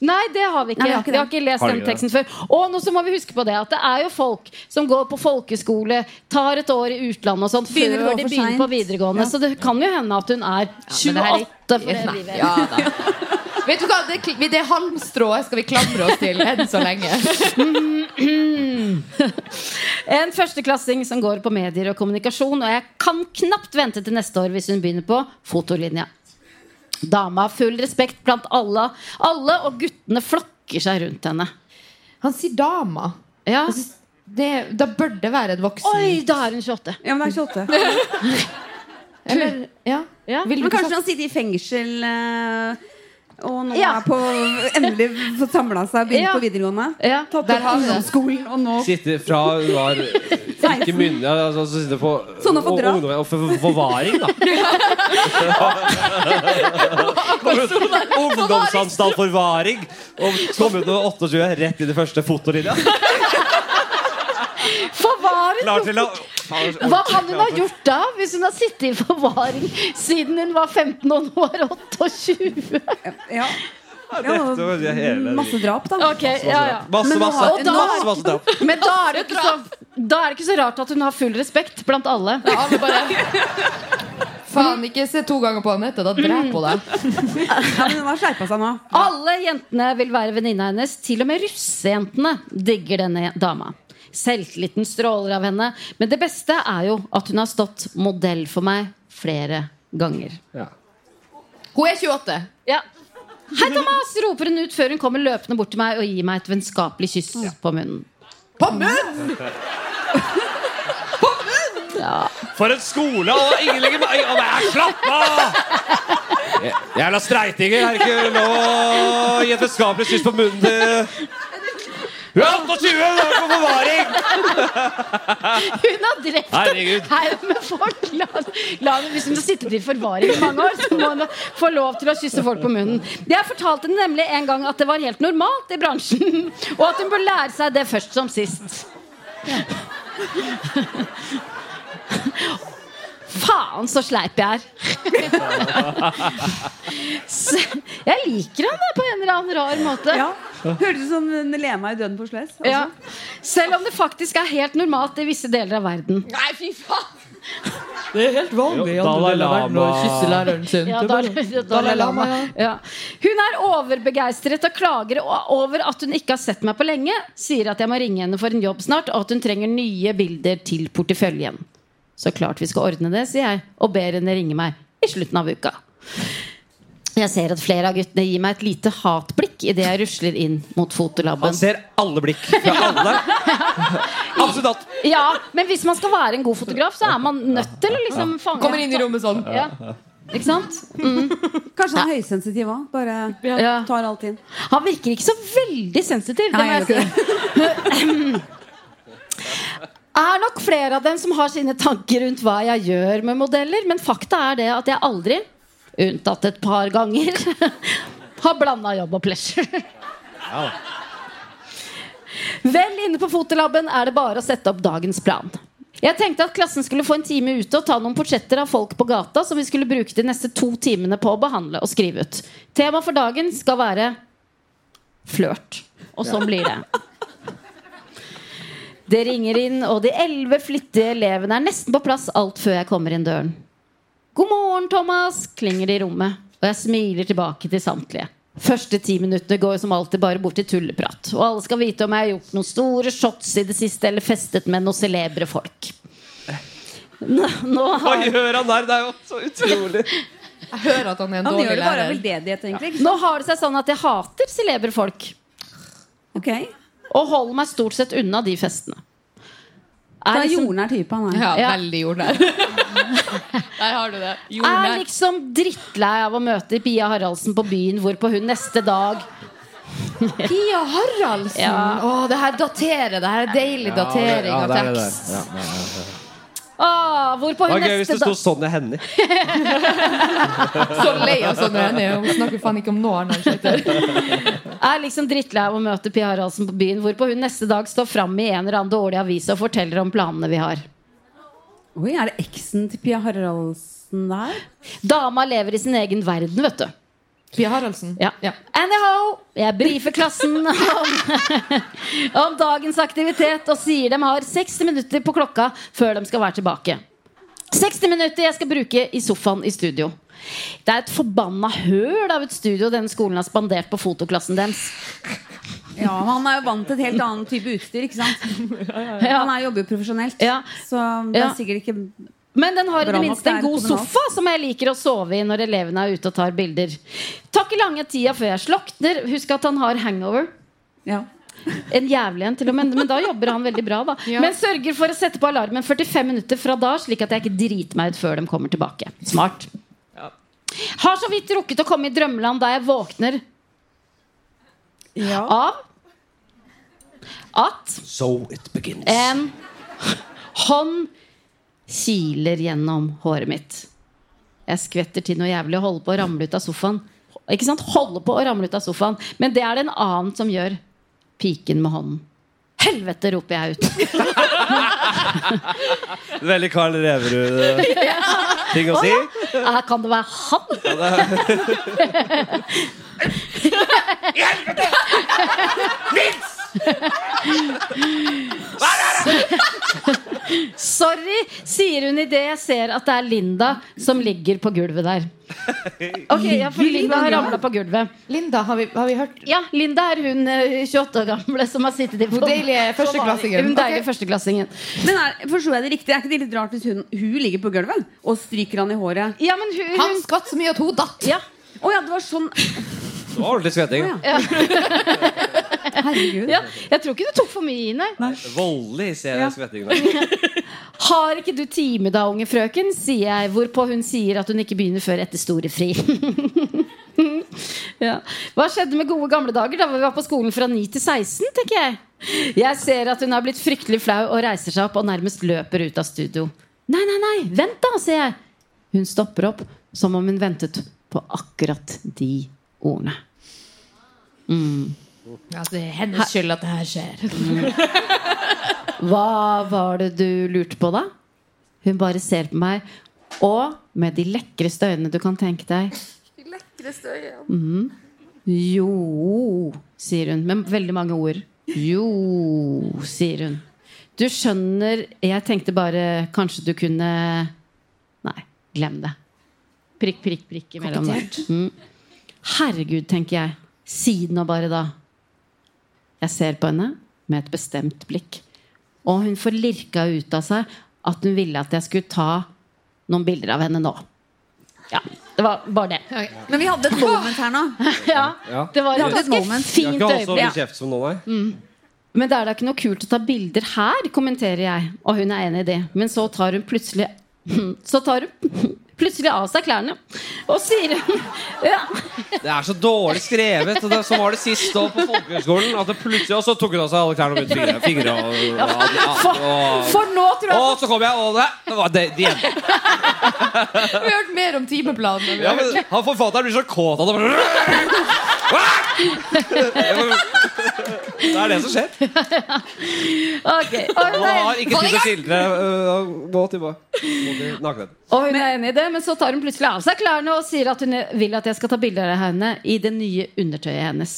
Speaker 2: Nei, det har vi ikke.
Speaker 3: Nei, vi har ikke
Speaker 2: vi har ikke lest
Speaker 4: Har
Speaker 2: den
Speaker 4: det?
Speaker 2: teksten før. Og nå så må vi huske på det at det er jo folk som går på folkeskole, tar et år i utlandet og sånt
Speaker 3: Begynner
Speaker 2: før de begynner
Speaker 3: sent.
Speaker 2: på videregående.
Speaker 3: Ja.
Speaker 2: Så det kan jo hende at hun er
Speaker 5: men det her er
Speaker 2: 28 for det
Speaker 5: Nei, ja, da. Vet du hva, det, det halmstrået skal vi klamre oss til enn så lenge. (laughs)
Speaker 2: En førsteklassing som går på medier og kommunikasjon, og jeg kan knapt vente til neste år hvis hun begynner på fotolinja. Dama har full respekt blant alle, alle og guttene flokker seg rundt henne.
Speaker 5: Han sier dama.
Speaker 2: Ja.
Speaker 5: Det, da bør det være et voksen
Speaker 2: Oi, da er hun 28.
Speaker 3: Ja, men det er 28.
Speaker 5: Eller, ja.
Speaker 2: Ja.
Speaker 3: Men kanskje han sitter i fengsel eh, og nå
Speaker 2: Ja.
Speaker 3: er på endelig fått samla seg og begynt
Speaker 2: Ja.
Speaker 3: på videregående.
Speaker 2: Ja.
Speaker 3: Tatt opp ungdomsskolen, og nå
Speaker 4: Sitter fra hun var ikke myndig, altså, så sitter på
Speaker 3: Sånn
Speaker 4: og- ungdom- og for- for- forvaring, da. (laughs) Ungdomsanstalt forvaring. Og kom ut med 28 rett i det første fotolinja.
Speaker 2: Forvaring!
Speaker 4: hun
Speaker 2: Hva kan hun ha gjort da, hvis hun har sittet i forvaring siden hun var 15 og nå er 28?
Speaker 3: Ja.
Speaker 4: Det var hele-
Speaker 3: Masse drap, da.
Speaker 2: Okay, ja, ja.
Speaker 4: Masse, masse,
Speaker 3: masse,
Speaker 2: da,
Speaker 4: masse, masse drap.
Speaker 2: Men da er, det ikke så, da er det ikke så rart at hun har full respekt blant alle.
Speaker 5: Alle bare Faen, ikke se to ganger på Anette, da dreper hun deg.
Speaker 3: Ja, men hun har skjerpa seg nå.
Speaker 2: Alle jentene vil være venninna hennes. Til og med russejentene digger denne dama. Selvtilliten stråler av henne. Men det beste er jo at hun har stått modell for meg flere ganger.
Speaker 4: Ja.
Speaker 5: Hun er 28.
Speaker 2: Ja. Hei, Thomas! roper hun ut før hun kommer løpende bort til meg og gir meg et vennskapelig kyss på munnen.
Speaker 5: På munnen! (laughs) På munnen?
Speaker 4: For en skole! Og ingen legger meg Slapp av! Jævla streitinger. Er det ikke lov å gi et vennskapelig kyss på munnen til Hun er 28! og er på forvaring! (laughs)
Speaker 2: Hun har drept
Speaker 4: Herregud.
Speaker 2: en haug med folk! La, la, hvis hun har sittet i forvaring i mange år, så må hun få lov til å kysse folk på munnen. Jeg fortalte henne nemlig en gang at det var helt normalt i bransjen, og at hun bør lære seg det først som sist. (laughs) Faen, så sleip jeg er. (laughs) Så, jeg liker han på en eller annen rar måte.
Speaker 3: Ja. Hørtes ut som Lema i Døden på Sløs.
Speaker 2: Ja. Selv om det faktisk er helt normalt i visse deler av verden.
Speaker 5: Nei, fy faen! Det er helt vanlig i
Speaker 4: Jo, Dalai Lama.
Speaker 5: sin.
Speaker 2: Ja, Dalai, Dalai Lama.
Speaker 5: ja.
Speaker 2: Ja. Hun er overbegeistret og klager over at hun ikke har sett meg på lenge. Sier at jeg må ringe henne for en jobb snart, og at hun trenger nye bilder til porteføljen. Så klart vi skal ordne det, sier jeg, og ber henne ringe meg i slutten av uka. Jeg ser at flere av guttene gir meg et lite hatblikk idet jeg rusler inn mot
Speaker 4: Han ser alle blikk fra alle. (laughs) Absolutt alt.
Speaker 2: Ja, men hvis man skal være en god fotograf, så er man nødt til å liksom fange
Speaker 5: Kommer inn i rommet sånn.
Speaker 2: Ja. Ikke sant?
Speaker 3: Kanskje han er høysensitiv òg. Bare
Speaker 2: Ja.
Speaker 3: tar alt inn.
Speaker 2: Han virker ikke så veldig sensitiv. Det
Speaker 3: Nei,
Speaker 2: må jeg
Speaker 3: jeg
Speaker 2: si. (laughs) Er nok flere av dem som har sine tanker rundt hva jeg gjør med modeller, men fakta er det at jeg aldri, unntatt et par ganger, (laughs) har blanda jobb og pleasure. Vel inne på fotolaben er det bare å sette opp dagens plan. Jeg tenkte at klassen skulle få en time ute og ta noen portretter av folk på gata som vi skulle bruke de neste to timene på å behandle og skrive ut. Tema for dagen skal være flørt. Og sånn blir det. Det ringer inn, og de elleve flittige elevene er nesten på plass alt før jeg kommer inn døren. God morgen, Thomas, klinger det i rommet, og jeg smiler tilbake til samtlige. Første ti minuttene går som alltid bare bort til tulleprat. Og alle skal vite om jeg har gjort noen store shots i det siste eller festet med noen celebre folk. Nå, nå
Speaker 4: Hva
Speaker 2: har,
Speaker 4: gjør han der? Det er jo så utrolig. (laughs)
Speaker 5: Jeg hører at han er en
Speaker 3: Han
Speaker 5: dårlig lærer.
Speaker 2: nå har det seg sånn at jeg hater celebre folk.
Speaker 3: sant?
Speaker 2: Og holder meg stort sett unna de festene.
Speaker 3: Det
Speaker 2: Er
Speaker 3: er
Speaker 2: liksom,
Speaker 3: jordnær type han er.
Speaker 5: Ja,
Speaker 2: Ja.
Speaker 5: veldig jordnær. (laughs) Der har du det.
Speaker 2: er liksom drittlei av å møte Pia Haraldsen på byen, hvorpå hun neste dag
Speaker 5: Pia Haraldsen!
Speaker 2: Ja.
Speaker 5: Å, det her daterer. Det her er deilig datering
Speaker 4: Ja,
Speaker 5: av
Speaker 4: det er det der.
Speaker 5: tekst.
Speaker 2: Ah, Hvorpå hun
Speaker 4: var gøy hvis det sto Sonja Hennie.
Speaker 5: Så lei av Sonja henne. Hun snakker faen ikke om noe annet. enn
Speaker 2: er liksom drittlei av å møte Pia Haraldsen på byen, hvorpå hun neste dag står fram i en eller annen dårlig avis og forteller om planene vi har.
Speaker 3: Oi, er det eksen til Pia Haraldsen der?
Speaker 2: Dama lever i sin egen verden, vet du.
Speaker 5: Pia Haraldsen.
Speaker 2: Ja.
Speaker 5: Ja.
Speaker 2: Anyhow, jeg brifer klassen om, (laughs) om dagens aktivitet og sier de har 60 minutter på klokka før de skal være tilbake. 60 minutter jeg skal bruke i sofaen i studio. Det er et forbanna høl av et studio denne skolen har spandert på fotoklassen deres.
Speaker 3: Ja, men Han er jo vant til et helt annet type utstyr. ikke sant? (laughs)
Speaker 2: Ja.
Speaker 3: Han er, jobber jo profesjonelt.
Speaker 2: Ja.
Speaker 3: Så det
Speaker 2: Ja.
Speaker 3: er sikkert ikke
Speaker 2: Men den har i det minste en god sofa som jeg liker å sove i når elevene er ute og tar bilder. Tar ikke lange tida før jeg slokner. Husk at han har hangover.
Speaker 3: ja.
Speaker 2: En jævlig en, til og med. Men da jobber han veldig bra. da
Speaker 5: Ja.
Speaker 2: Men sørger for å sette på alarmen 45 minutter fra da, slik at jeg ikke driter meg ut før de kommer tilbake. Smart. Har så vidt rukket å komme i drømmeland da jeg våkner
Speaker 3: ja.
Speaker 2: av at
Speaker 4: So it begins.
Speaker 2: en hånd kiler gjennom håret mitt. Jeg skvetter til noe jævlig og holder på å ramle ut av sofaen. Ikke sant? Holder på å ramle ut av sofaen Men det er det en annen som gjør. Piken med hånden. Helvete, roper jeg ut. (laughs)
Speaker 4: Veldig Karl Reverud-ting (laughs) å si.
Speaker 2: Eh, Kan det være han? (laughs) Sorry, sier hun idet jeg ser at det er Linda som ligger på gulvet der. Ok, ja, for Linda har ramla på gulvet.
Speaker 5: Linda, har vi, har vi hørt
Speaker 2: Ja, Linda er hun eh, 28 år gamle som har sittet i
Speaker 5: Hun deilige førsteklassingen.
Speaker 2: Hun deilige førsteklassingen.
Speaker 3: Men er, Forstår jeg det riktig? Er ikke det litt rart hvis hun, hun ligger på gulvet og stryker han i håret?
Speaker 2: Ja, men hun,
Speaker 5: Han
Speaker 2: hun
Speaker 5: skvatt så mye at hun datt.
Speaker 2: ja.
Speaker 3: Å ja, det var sånn.
Speaker 4: Det var ordentlig svetting.
Speaker 3: Å, Herregud.
Speaker 2: ja. Jeg tror ikke du tok for mye i, nei.
Speaker 4: Voldelig ser jeg ja. der. (laughs)
Speaker 2: Har ikke du time da, unge frøken? sier jeg, hvorpå hun sier at hun ikke begynner før etter storefri. (laughs) ja. Hva skjedde med gode gamle dager da vi var på skolen fra 9 til 16? tenker Jeg Jeg ser at hun har blitt fryktelig flau og reiser seg opp og nærmest løper ut av studio. Nei, nei, nei, vent da, sier jeg. Hun stopper opp som om hun ventet på akkurat de ordene.
Speaker 5: Ja, det er hennes skyld at det her skjer.
Speaker 2: Hva var det du lurte på, da? Hun bare ser på meg, og med de lekreste øynene du kan tenke deg. Mhm. Jo, sier hun med veldig mange ord. Jo, sier hun. Du skjønner, jeg tenkte bare kanskje du kunne Nei, glem det. Prikk, prikk, prikk imellom. Mm. Herregud, tenker jeg. Si det nå bare, da. Jeg ser på henne med et bestemt blikk. Og hun får lirka ut av seg at hun ville at jeg skulle ta noen bilder av henne nå. Ja, det var bare det.
Speaker 3: Men vi hadde et moment her nå. (laughs)
Speaker 2: Ja, det var et ganske fint øyeblikk.
Speaker 4: nå.
Speaker 2: Men det er da ikke noe kult å ta bilder her, kommenterer jeg. Og hun er enig i det. Men så tar hun plutselig (laughs) Så tar hun (laughs) plutselig av seg klærne og sier ja.
Speaker 4: Det er så dårlig skrevet. Og det, så var det sist da på folkehøgskolen. At det plutselig Og så tok hun av seg alle klærne og begynte fingre. fingre og, og,
Speaker 2: For,
Speaker 4: og,
Speaker 2: for nå tror jeg
Speaker 4: og så kom jeg, og det, det var det, det igjen.
Speaker 5: Vi har hørt mer om timeplanen.
Speaker 4: Ja, men han Forfatteren blir så kåt av det. (laughs) Det er det som skjer. (laughs)
Speaker 2: Ok, og hun
Speaker 4: har ikke tid til å skildre. øh, Gå tilbake. Gå nakenhet.
Speaker 2: og hun er enig i det, men så tar hun plutselig av seg klærne og sier at hun vil at jeg skal ta bilder av henne i det nye undertøyet hennes.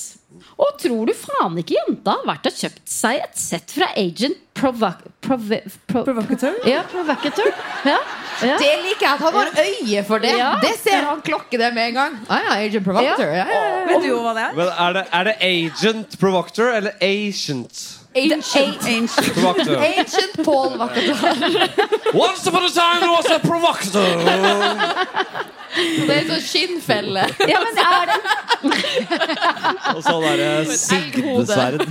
Speaker 2: Og tror du faen ikke jenta har vært og kjøpt seg et sett fra Agent Provoc... Prov pro,
Speaker 3: Provocateur?
Speaker 2: Ja, Provocateur. Ja, ja.
Speaker 5: Det liker jeg at han har øye for det.
Speaker 2: Ja.
Speaker 5: Det ser han klokke det med en gang. Ah, ja, Agent Provocateur. Ja. Ja, ja,
Speaker 3: Vet du hva det er?
Speaker 4: Er det, er det agent provocator eller agent
Speaker 5: Ancient.
Speaker 3: Ancient. (laughs)
Speaker 4: provocator?
Speaker 5: Ancient Paul Vacator.
Speaker 4: Once upon a time was a provocateur. (laughs)
Speaker 5: Det er en sånn skinnfelle.
Speaker 2: ja, men er det (laughs)
Speaker 4: Og så derre sigdesverd.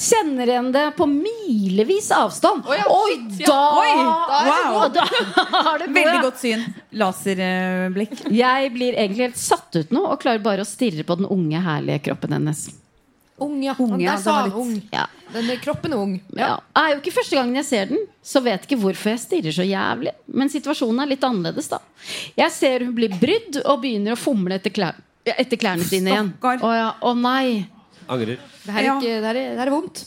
Speaker 2: Kjenner igjen det på milevis avstand.
Speaker 5: Oi, ja.
Speaker 2: Oi, da,
Speaker 3: Oi, wow.
Speaker 2: da har det
Speaker 3: Veldig godt syn. Laserblikk.
Speaker 2: Jeg blir egentlig helt satt ut nå og klarer bare å stirre på den unge, herlige kroppen hennes.
Speaker 5: Ung, ja.
Speaker 3: Unge,
Speaker 5: Der sa han
Speaker 3: litt-
Speaker 5: ung.
Speaker 2: Ja.
Speaker 5: Den er kroppen er ung.
Speaker 2: Ja. Det er jo ikke første gangen jeg ser den, så vet ikke hvorfor jeg stirrer så jævlig. Men situasjonen er litt annerledes, da. Jeg ser hun blir brydd og begynner å fomle etter, klær, etter klærne sine igjen.
Speaker 3: Stakkar.
Speaker 2: Å, ja. å nei.
Speaker 4: Angrer.
Speaker 5: Det her er,
Speaker 3: Ja.
Speaker 5: ikke, det her er, det her er vondt.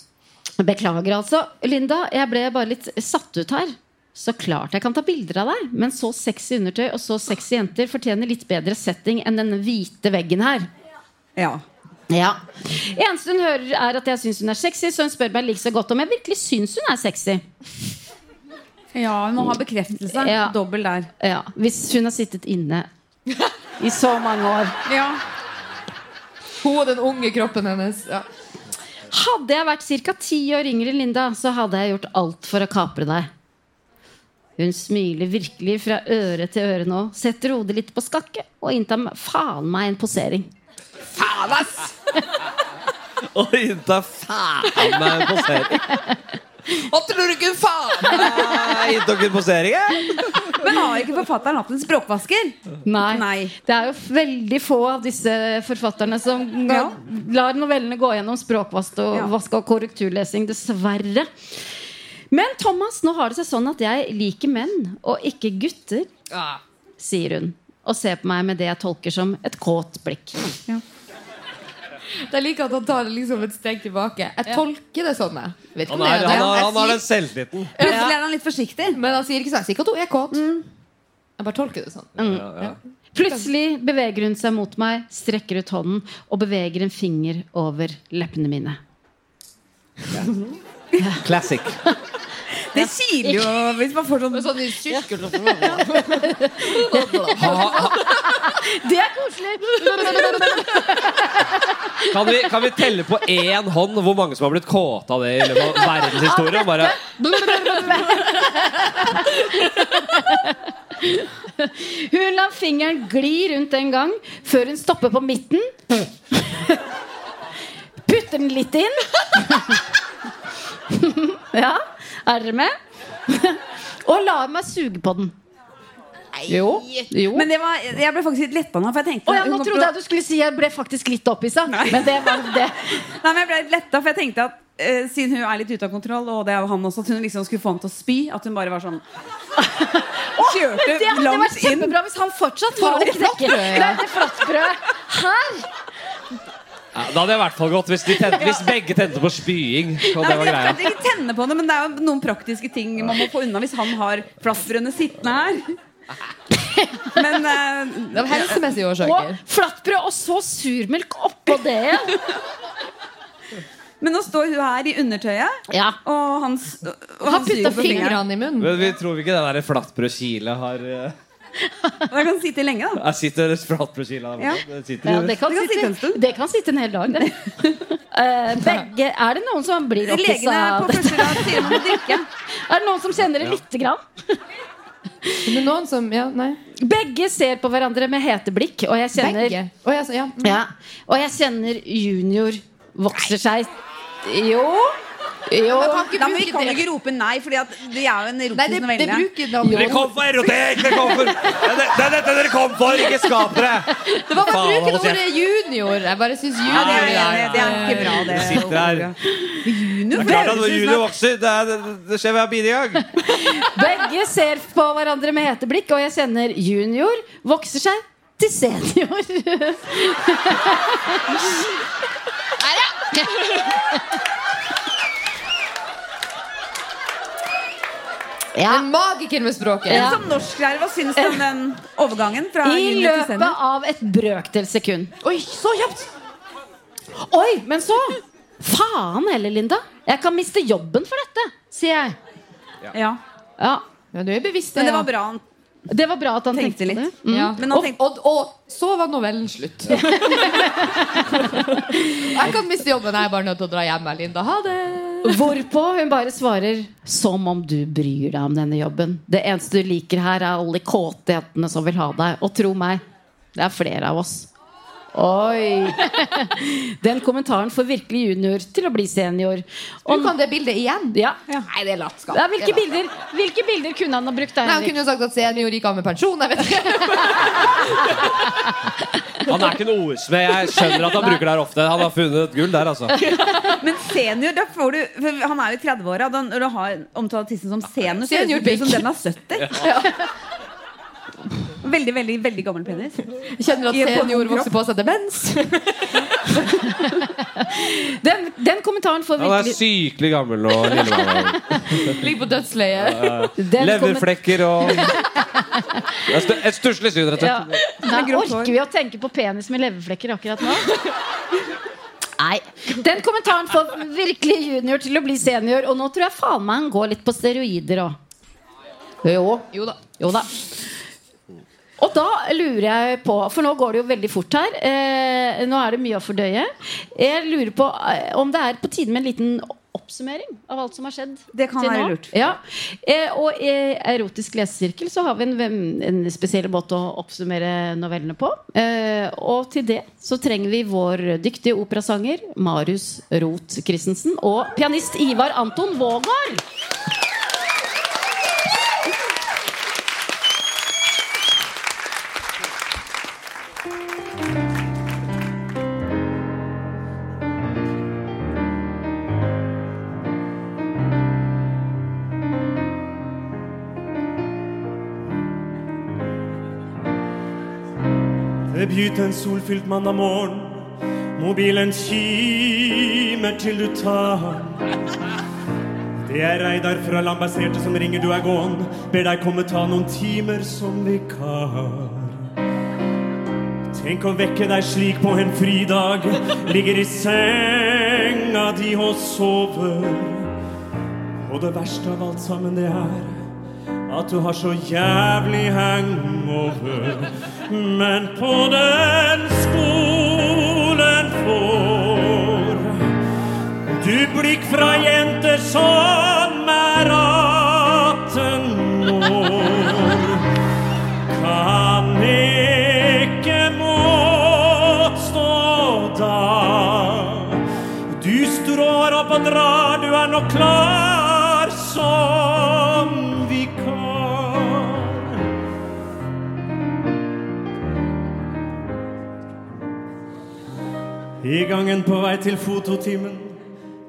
Speaker 2: Beklager, altså. Linda, jeg ble bare litt satt ut her. Så klart jeg kan ta bilder av deg, men så sexy undertøy og så sexy jenter fortjener litt bedre setting enn denne hvite veggen her.
Speaker 3: Ja.
Speaker 2: Ja. Eneste hun hører, er at jeg syns hun er sexy, så hun spør meg like så godt om jeg virkelig syns hun er sexy.
Speaker 3: ja, hun må ha bekreftelse.
Speaker 2: Ja.
Speaker 3: Dobbel der.
Speaker 2: Ja, Hvis hun har sittet inne i så mange år.
Speaker 3: Ja.
Speaker 5: Hun og den unge kroppen hennes. Ja.
Speaker 2: Hadde jeg vært ca. ti år yngre enn Linda, så hadde jeg gjort alt for å kapre deg. Hun smiler virkelig fra øre til øre nå, setter hodet litt på skakke og inntar faen meg en posering. (laughs)
Speaker 4: Og innta faen meg en posering.
Speaker 5: Hva tror du ikke faen?
Speaker 4: meg Inntok en posering.
Speaker 3: Men har ikke forfatteren hatt en språkvasker?
Speaker 2: Nei.
Speaker 3: Nei.
Speaker 2: Det er jo veldig få av disse forfatterne som
Speaker 3: Ja.
Speaker 2: lar novellene gå gjennom språkvask og,
Speaker 3: Ja.
Speaker 2: og korrekturlesing, dessverre. Men Thomas, nå har det seg sånn at jeg liker menn og ikke gutter,
Speaker 5: Ja.
Speaker 2: sier hun. Og ser på meg med det jeg tolker som et kåt blikk.
Speaker 5: Jeg liker at han tar liksom et steg tilbake. Jeg tolker det sånn. jeg. Vet ikke
Speaker 4: Han, er, han, har, han har den selvtilliten.
Speaker 3: Plutselig er han litt forsiktig.
Speaker 5: Men han sier ikke sånn. Jeg sier ikke at hun er kåt. Jeg bare tolker det sånn.
Speaker 4: Ja, ja.
Speaker 2: Plutselig beveger hun seg mot meg, strekker ut hånden og beveger en finger over leppene mine.
Speaker 4: Classic. (laughs)
Speaker 3: Det kiler jo hvis man får sånn
Speaker 5: Sånn i sirkel. (laughs)
Speaker 2: Det er koselig!
Speaker 4: Kan vi, kan vi telle på én hånd hvor mange som har blitt kåte av det i løpet av verdenshistorien? Bare,
Speaker 2: Hun lar fingeren gli rundt en gang før hun stopper på midten. Putter den litt inn. (laughs) Ja, er dere med? Og lar meg suge på den. Jo. jo.
Speaker 3: Men det var, jeg ble faktisk litt letta nå. For jeg tenkte
Speaker 2: oh, ja, nå trodde jeg at du skulle si jeg ble faktisk litt opphissa. Men det var det. (laughs)
Speaker 3: Nei, men jeg ble letta, for jeg tenkte at uh, siden hun er litt ute av kontroll, og det er jo han også, at hun liksom skulle få ham til å spy. At hun bare var sånn (laughs) Kjørte
Speaker 2: Det hadde
Speaker 3: vært
Speaker 2: vært
Speaker 3: inn.
Speaker 2: kjempebra hvis han fortsatt var
Speaker 5: Var det
Speaker 2: litt knekker.
Speaker 5: flatbrød, ja?
Speaker 2: Her.
Speaker 4: Ja, da hadde jeg i hvert fall gått hvis, de tente, hvis begge tente på spying. Og
Speaker 3: Nei,
Speaker 4: det var
Speaker 3: jeg
Speaker 4: greia.
Speaker 3: kan ikke tenne på det, men det er jo noen praktiske ting man må få unna hvis han har flatbrødene sittende her. Men eh,
Speaker 5: Av helsemessige
Speaker 2: Og
Speaker 5: årsaker.
Speaker 2: flatbrød, og så surmelk oppå det igjen.
Speaker 3: Men nå står hun her i undertøyet,
Speaker 2: Ja.
Speaker 3: og han, og
Speaker 5: Han
Speaker 3: han
Speaker 5: putta
Speaker 3: fingeren.
Speaker 5: fingrene i munnen.
Speaker 4: Men vi tror ikke det der flatbrødkilet har uh,
Speaker 3: Da kan sitte lenge, da.
Speaker 4: Jeg sitter flatbrødkilet der
Speaker 3: Ja.
Speaker 4: Det
Speaker 2: Ja, det kan,
Speaker 3: Det sitte
Speaker 2: det kan sitte en hel dag, det. Uh, (laughs) begge, er det noen som blir opphissa
Speaker 3: Legene
Speaker 2: av
Speaker 3: på
Speaker 2: dette?
Speaker 3: første rad sier man må (laughs) drikke.
Speaker 2: Er det noen som kjenner det lite grann?
Speaker 5: Men noen som Ja, nei.
Speaker 2: Begge ser på hverandre med hete blikk, og jeg kjenner
Speaker 5: Begge. jeg, ja, så, ja.
Speaker 2: Ja, og jeg kjenner junior vokser seg Jo. Jo.
Speaker 5: Men kan ikke
Speaker 3: Da men vi kan
Speaker 5: jo
Speaker 3: ikke rope nei, for det er jo en erotisk
Speaker 5: det, det
Speaker 3: novelle.
Speaker 4: Dere kom for erotikk! Dere kom for, det, det, det er dette dere kom for! Ikke skap dere!
Speaker 5: Det var bare bruken
Speaker 4: altså,
Speaker 5: ordet junior. Jeg bare syns
Speaker 3: Ja,
Speaker 5: junior
Speaker 3: det, er,
Speaker 4: Nei,
Speaker 3: det, er ikke bra, det.
Speaker 4: Sitter her.
Speaker 3: Junior,
Speaker 4: Det er klart at junior vokser, det, er, det, skjer hver bidige gang.
Speaker 2: Begge ser på hverandre med hete blikk, og jeg kjenner junior vokser seg til senior. Ja.
Speaker 5: En magiker med språket.
Speaker 3: Men
Speaker 2: Ja.
Speaker 3: Som norsklærer, hva syns du om den overgangen fra
Speaker 2: I løpet av et brøkdels sekund.
Speaker 5: Oi, så kjapt!
Speaker 2: Oi, men så Faen heller, Linda. Jeg kan miste jobben for dette, sier jeg.
Speaker 3: Ja.
Speaker 2: Ja,
Speaker 5: Ja, du er bevisst
Speaker 3: Men det var bra han
Speaker 2: Det var bra at han
Speaker 3: tenkte
Speaker 2: tenkte,
Speaker 3: litt.
Speaker 2: Mm.
Speaker 5: Ja.
Speaker 3: Men han
Speaker 5: og,
Speaker 3: tenkte-
Speaker 5: og, og så var novellen slutt. (laughs) jeg kan miste jobben. Jeg er bare nødt til å dra hjem. Linda. Ha det.
Speaker 2: Hvorpå hun bare svarer som om du bryr deg om denne jobben. Det eneste du liker her, er alle de kåte jentene som vil ha deg. Og tro meg, det er flere av oss. Oi! (laughs) Den kommentaren får virkelig junior til å bli senior.
Speaker 5: Du kan det bildet igjen.
Speaker 2: Ja.
Speaker 5: Nei, det er latskap.
Speaker 2: Ja, hvilke,
Speaker 5: er
Speaker 2: bilder, hvilke bilder kunne han ha brukt? der,
Speaker 5: Nei, Han kunne jo sagt at senior gikk av med pensjon. Jeg vet ikke. (laughs)
Speaker 4: Han er ikke noe ordsmed. Jeg skjønner at han bruker det her ofte. Han har funnet gull der, altså. (laughs)
Speaker 3: Men senior, da får du for Han er jo i 30-åra. da- Når du har omtalt tissen som senior, så høres det ut som den er 70. Veldig, veldig veldig gammel penis.
Speaker 5: Kjenner at senior vokser på seg demens. (laughs) (laughs)
Speaker 2: Den, den kommentaren får virkelig
Speaker 4: Han er sykelig gammel nå. (laughs)
Speaker 5: Ligger på dødsleiet.
Speaker 2: Ja,
Speaker 4: Leverflekker og (laughs) Et stusslig syn, rett og slett.
Speaker 2: Orker vi å tenke på penis med leverflekker akkurat nå? Nei. Den kommentaren får virkelig junior til å bli senior, og nå tror jeg faen meg han går litt på steroider òg. Jo.
Speaker 5: Jo da.
Speaker 2: Jo da. Og da lurer jeg på, for nå går det jo veldig fort her. Eh, nå er det mye å fordøye. Jeg lurer på eh, om det er på tide med en liten oppsummering av alt som har skjedd.
Speaker 3: Det kan
Speaker 2: til
Speaker 3: være lurt.
Speaker 2: Ja. Eh, og i Erotisk lesesirkel så har vi en, en spesiell måte å oppsummere novellene på. Eh, og til det så trenger vi vår dyktige operasanger Marius Roth Christensen og pianist Ivar Anton Vågård.
Speaker 6: Det en solfylt mandag morgen. Mobilen kimer til du tar. Det er Reidar fra Landbaserte som ringer, du er gåen. Ber deg komme ta noen timer som vikar. Tenk å vekke deg slik på en fridag. Ligger i senga di og sover. Og det verste av alt sammen, det er at du har så jævlig hangover. Men på den skolen får du blikk fra jenter som er 18 år. Kan ikke motstå da. Du strår opp og drar, du er nok klar gangen på vei til fototimen,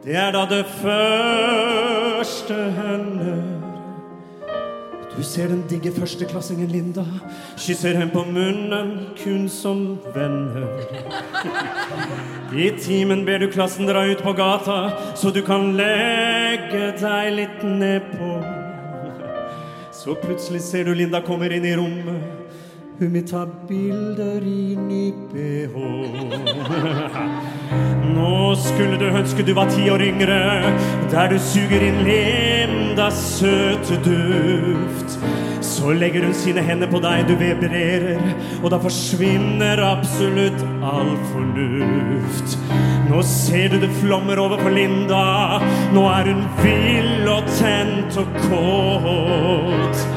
Speaker 6: det er da det første hender. Du ser den digge førsteklassingen Linda, kysser henne på munnen, kun som venner. I timen ber du klassen dra ut på gata, så du kan legge deg litt nedpå. Så plutselig ser du Linda kommer inn i rommet. Hun vil ta bilder i ny BH. (laughs) Nå skulle du ønske du var ti år yngre, der du suger inn Lindas søte duft. Så legger hun sine hender på deg, du vibrerer, og da forsvinner absolutt all fornuft. Nå ser du det flommer over på Linda, nå er hun vill og tent og kåt.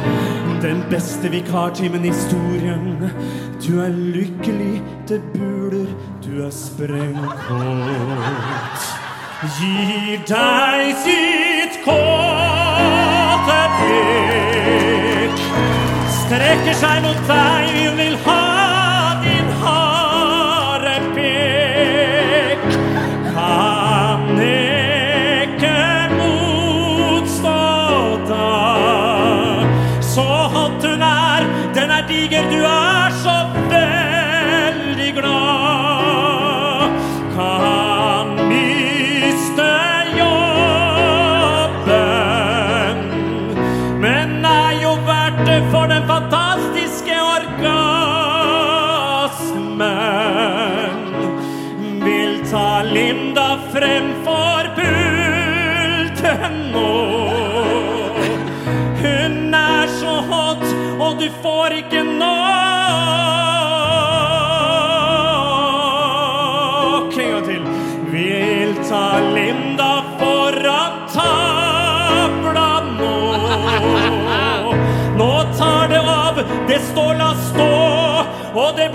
Speaker 6: Den beste vikartimen i historien. Du er lykkelig, det buler, du er sprengkåt. Gir deg sitt kåte blikk. Strekker seg mot deg, vil ha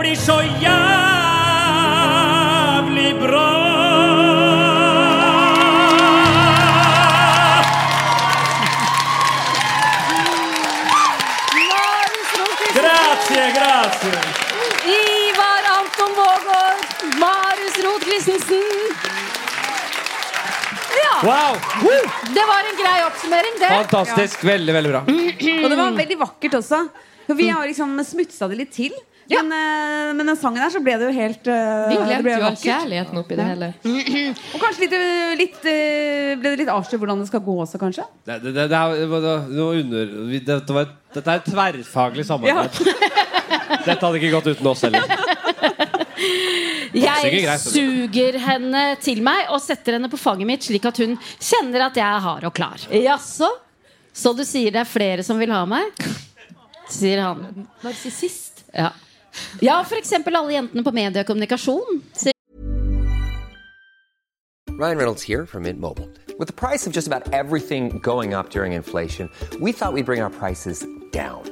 Speaker 6: blir så jævlig bra. Grazie, grazie.
Speaker 2: Ivar Anton Vågård. Marius Roth Christensen. Ja,
Speaker 4: Wow!
Speaker 2: det var en grei oppsummering, det.
Speaker 4: Fantastisk. Veldig, veldig bra.
Speaker 3: Og det var veldig vakkert også. For vi har liksom smutsa det litt til. Men, eh, men den sangen der så ble det jo helt eh,
Speaker 5: Vi glemte jo kjærligheten oppi det hele. (clears throat)
Speaker 3: Og kanskje litt, eh, litt ble det litt avslørt hvordan det skal gå også, kanskje?
Speaker 4: Det, det, det, det, er, det, var noe under, dette, dette er et tverrfaglig samarbeid. (laughs) Dette hadde ikke gått uten oss heller.
Speaker 2: Jeg suger henne til meg og setter henne på fanget mitt, slik at hun kjenner at jeg er hard og klar. Jaså? Så du sier det er flere som vil ha meg? Sier han.
Speaker 5: Narsissist.
Speaker 2: Ja. Ja, eksempel alle jentene på mediekommunikasjon.
Speaker 7: Ryan Reynolds here from Mint Mobile. With the price of just about everything going up during inflation, we thought we'd bring our prices down.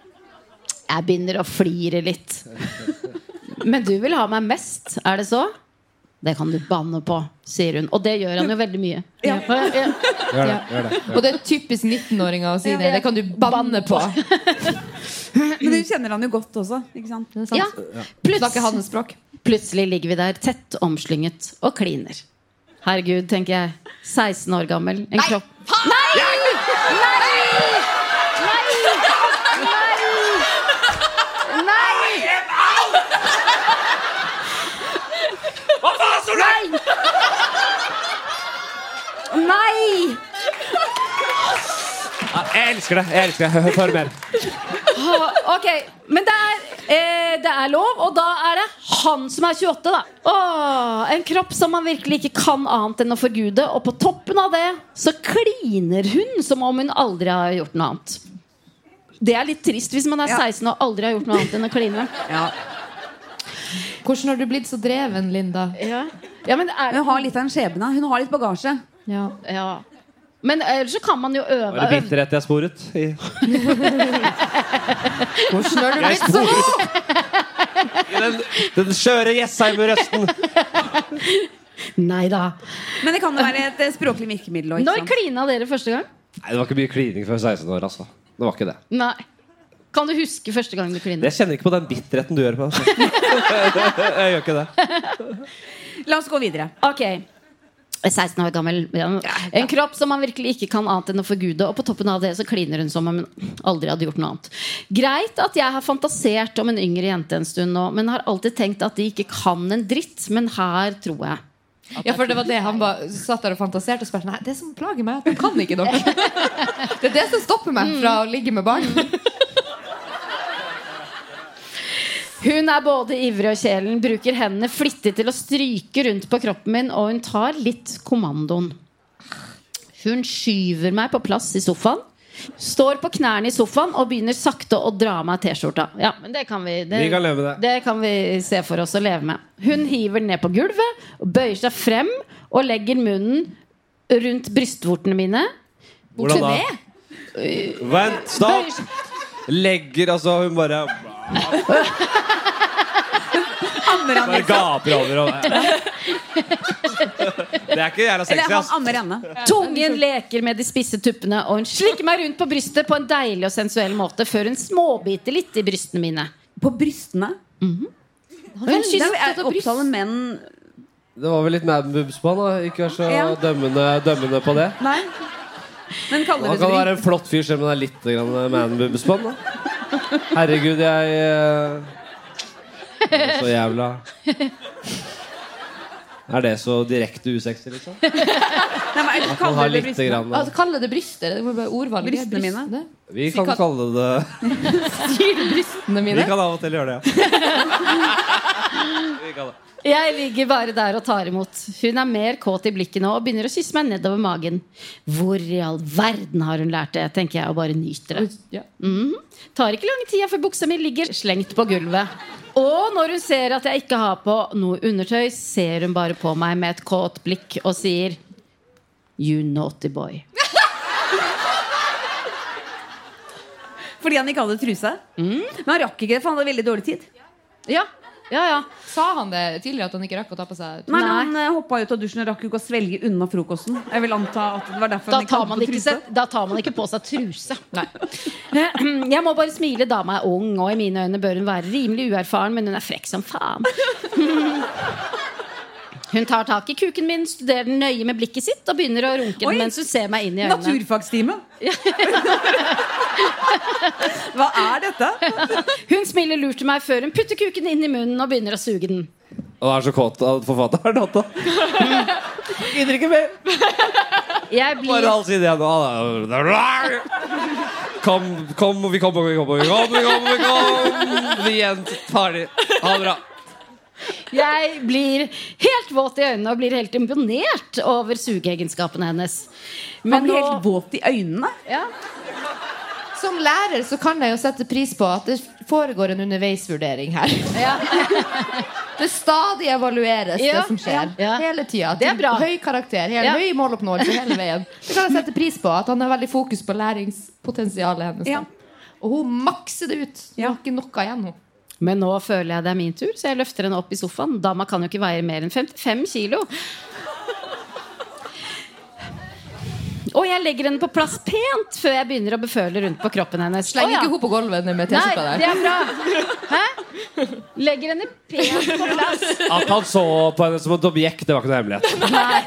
Speaker 2: Jeg begynner å flire litt. Men du vil ha meg mest, er det så? Det kan du banne på, sier hun. Og det gjør han jo veldig mye. Ja.
Speaker 4: Gjør det. Gjør det.
Speaker 5: Og det er typisk 19-åringer å si det. Det kan du banne på. (laughs)
Speaker 3: Men du kjenner han jo godt også. Ikke sant?
Speaker 2: Ja.
Speaker 5: Snakker hans språk.
Speaker 2: Plutselig ligger vi der tett omslynget og kliner. Herregud, tenker jeg. 16 år gammel. En kropp Nei! Nei! Nei! Nei!
Speaker 6: Hva faen, Solveig?
Speaker 2: Nei!
Speaker 4: Ja, Jeg elsker det. jeg elsker det Hør- mer.
Speaker 2: Ok, men det er, eh, det er lov, og da er det han som er 28, da. Åh, en kropp som man virkelig ikke kan annet enn å forgude. Og på toppen av det så kliner hun som om hun aldri har gjort noe annet. Det er litt trist hvis man er 16 og aldri har gjort noe annet enn å kline.
Speaker 5: Hvordan har du blitt så dreven, Linda?
Speaker 2: Ja. Ja, men er
Speaker 3: Hun har litt av en skjebne. Hun har litt bagasje.
Speaker 5: Ja.
Speaker 2: Ja. Men ellers så kan man jo øve.
Speaker 4: Var det bitterhet jeg sporet? I,
Speaker 5: Hvordan har du blitt så
Speaker 4: sporet i den, den skjøre Jessheim-røsten.
Speaker 2: Nei da.
Speaker 3: Men det kan jo være et eh, språklig virkemiddel òg.
Speaker 2: Når klina dere første gang?
Speaker 4: Nei, Det var ikke mye klining før 16 år. altså Det var ikke det
Speaker 2: Nei. Kan du huske første gang du klinet?
Speaker 4: Jeg kjenner ikke på den bitterheten du gjør på. (laughs) Jeg gjør ikke det. (laughs)
Speaker 3: La oss gå videre.
Speaker 2: Ok 16 år gammel. En kropp som man virkelig ikke kan annet enn å forgude. Og på toppen av det så kliner hun som om hun aldri hadde gjort noe annet. Greit at jeg har fantasert om en yngre jente en stund nå, men har alltid tenkt at de ikke kan en dritt. Men her tror jeg.
Speaker 5: Ja, for det var det han bare satt der og fantaserte og spurte Nei, det som plager meg, er at han kan ikke nok. (laughs) Det er det som stopper meg fra å ligge med barn.
Speaker 2: Hun er både ivrig og kjelen, bruker hendene flittig til å stryke rundt på kroppen min, og hun tar litt kommandoen. Hun skyver meg på plass i sofaen. Står på knærne i sofaen og begynner sakte å dra av meg T-skjorta. Ja, men det kan vi, det,
Speaker 4: Vi kan leve det.
Speaker 2: det kan vi se for oss å leve med. Hun hiver ned på gulvet bøyer seg frem og legger munnen rundt brystvortene mine.
Speaker 4: Hvordan da? Vent, stopp! Legger altså Hun bare
Speaker 3: Ammer han
Speaker 4: Bare
Speaker 3: liksom?
Speaker 4: gaper over. Og, det er ikke jævla sexy.
Speaker 3: Eller han
Speaker 4: ass.
Speaker 3: ammer henne.
Speaker 2: Tungen leker med de spisse tuppene, og hun slikker meg rundt på brystet på en deilig og sensuell måte før hun småbiter litt i brystene mine.
Speaker 3: På brystene?
Speaker 2: Hun
Speaker 3: Det
Speaker 2: kysser
Speaker 3: er opptaler menn
Speaker 4: Det var vel litt Mad Boobs på han. da Ikke vær så
Speaker 3: Ja.
Speaker 4: dømmende, dømmende på det.
Speaker 3: Nei. Men kaller
Speaker 4: Han
Speaker 3: du
Speaker 4: kan
Speaker 3: det
Speaker 4: være en flott fyr selv om det er litt grann Man Boobs på han. da Herregud, jeg eh, er Så jævla Er det så direkte usexy, liksom?
Speaker 3: Nei, men,
Speaker 4: man
Speaker 3: kaller det
Speaker 4: grann,
Speaker 5: Altså, Kalle det brystet. Det må bare ordvalget.
Speaker 3: Brystene mine.
Speaker 4: Vi kan kalle det (laughs)
Speaker 5: Sier du brystene
Speaker 4: Vi kan av og til gjøre det, ja. (laughs) Vi kan det.
Speaker 2: Jeg ligger bare der og tar imot. Hun er mer kåt i blikket nå og begynner å kysse meg nedover magen. Hvor i all verden har hun lært det, tenker jeg og bare nyter det. Mm. Tar ikke lang tid før buksa mi ligger slengt på gulvet. Og når hun ser at jeg ikke har på noe undertøy, ser hun bare på meg med et kåt blikk og sier You naughty boy.
Speaker 3: Fordi han ikke hadde truse? Men han rakk ikke det, for han hadde veldig dårlig tid.
Speaker 2: Ja, ja, ja.
Speaker 5: Sa han det tidligere at han ikke rakk å ta på seg
Speaker 3: Nei, men Han uh, hoppa ut av dusjen og rakk jo ikke å svelge unna frokosten. Jeg vil anta at det var derfor
Speaker 2: Da
Speaker 3: han ikke
Speaker 2: tar,
Speaker 3: hadde
Speaker 2: man
Speaker 3: på
Speaker 2: ikke,
Speaker 3: truse.
Speaker 2: se- da tar man ikke på seg truse. (clears throat) Jeg må bare smile. Dama er ung, og i mine øyne bør hun være rimelig uerfaren, men hun er frekk som faen. (laughs) Hun tar tak i kuken min, studerer den nøye med blikket sitt og begynner å runke den mens hun ser meg inn i øynene.
Speaker 3: Naturfagstime. (laughs) Hva er dette?
Speaker 2: Hun smiler lurt til meg før hun putter kuken inn i munnen og begynner å suge den.
Speaker 4: Og er så kåt av forfatteren at gidder ikke mer.
Speaker 2: Jeg blir
Speaker 4: Bare halv side igjen. er- Kom, kom, vi kommer, vi kommer, vi kommer, vi kommer, vi kommer. Vi igjen. Ferdig. Ha det bra.
Speaker 2: Jeg blir helt våt i øynene og blir helt imponert over sugeegenskapene hennes.
Speaker 3: Han blir
Speaker 2: nå-
Speaker 3: helt våt i øynene.
Speaker 2: Ja.
Speaker 5: Som lærer så kan jeg jo sette pris på at det foregår en underveisvurdering her. (laughs) Det stadig evalueres,
Speaker 2: Ja,
Speaker 5: det som skjer.
Speaker 2: ja, ja.
Speaker 5: Hele tida.
Speaker 2: Det er bra.
Speaker 5: Høy karakter, hele,
Speaker 2: Ja.
Speaker 5: høy måloppnåelse hele veien. Det kan jeg sette pris på. At han har veldig fokus på læringspotensialet hennes.
Speaker 3: Ja.
Speaker 5: Og hun makser det ut. Hun har ikke noe igjen, hun.
Speaker 2: Men nå føler jeg det er min tur, så jeg løfter henne opp i sofaen. Dama kan jo ikke veie mer enn 55 kilo. Og jeg legger henne på plass pent før jeg begynner å beføle rundt på kroppen hennes. Ja.
Speaker 5: ikke hun på gulvet med T-skjorta
Speaker 2: det er bra. Hæ? Legger henne pent på plass.
Speaker 4: At han så på henne som et objekt, det var ikke noe hemmelighet. Nei.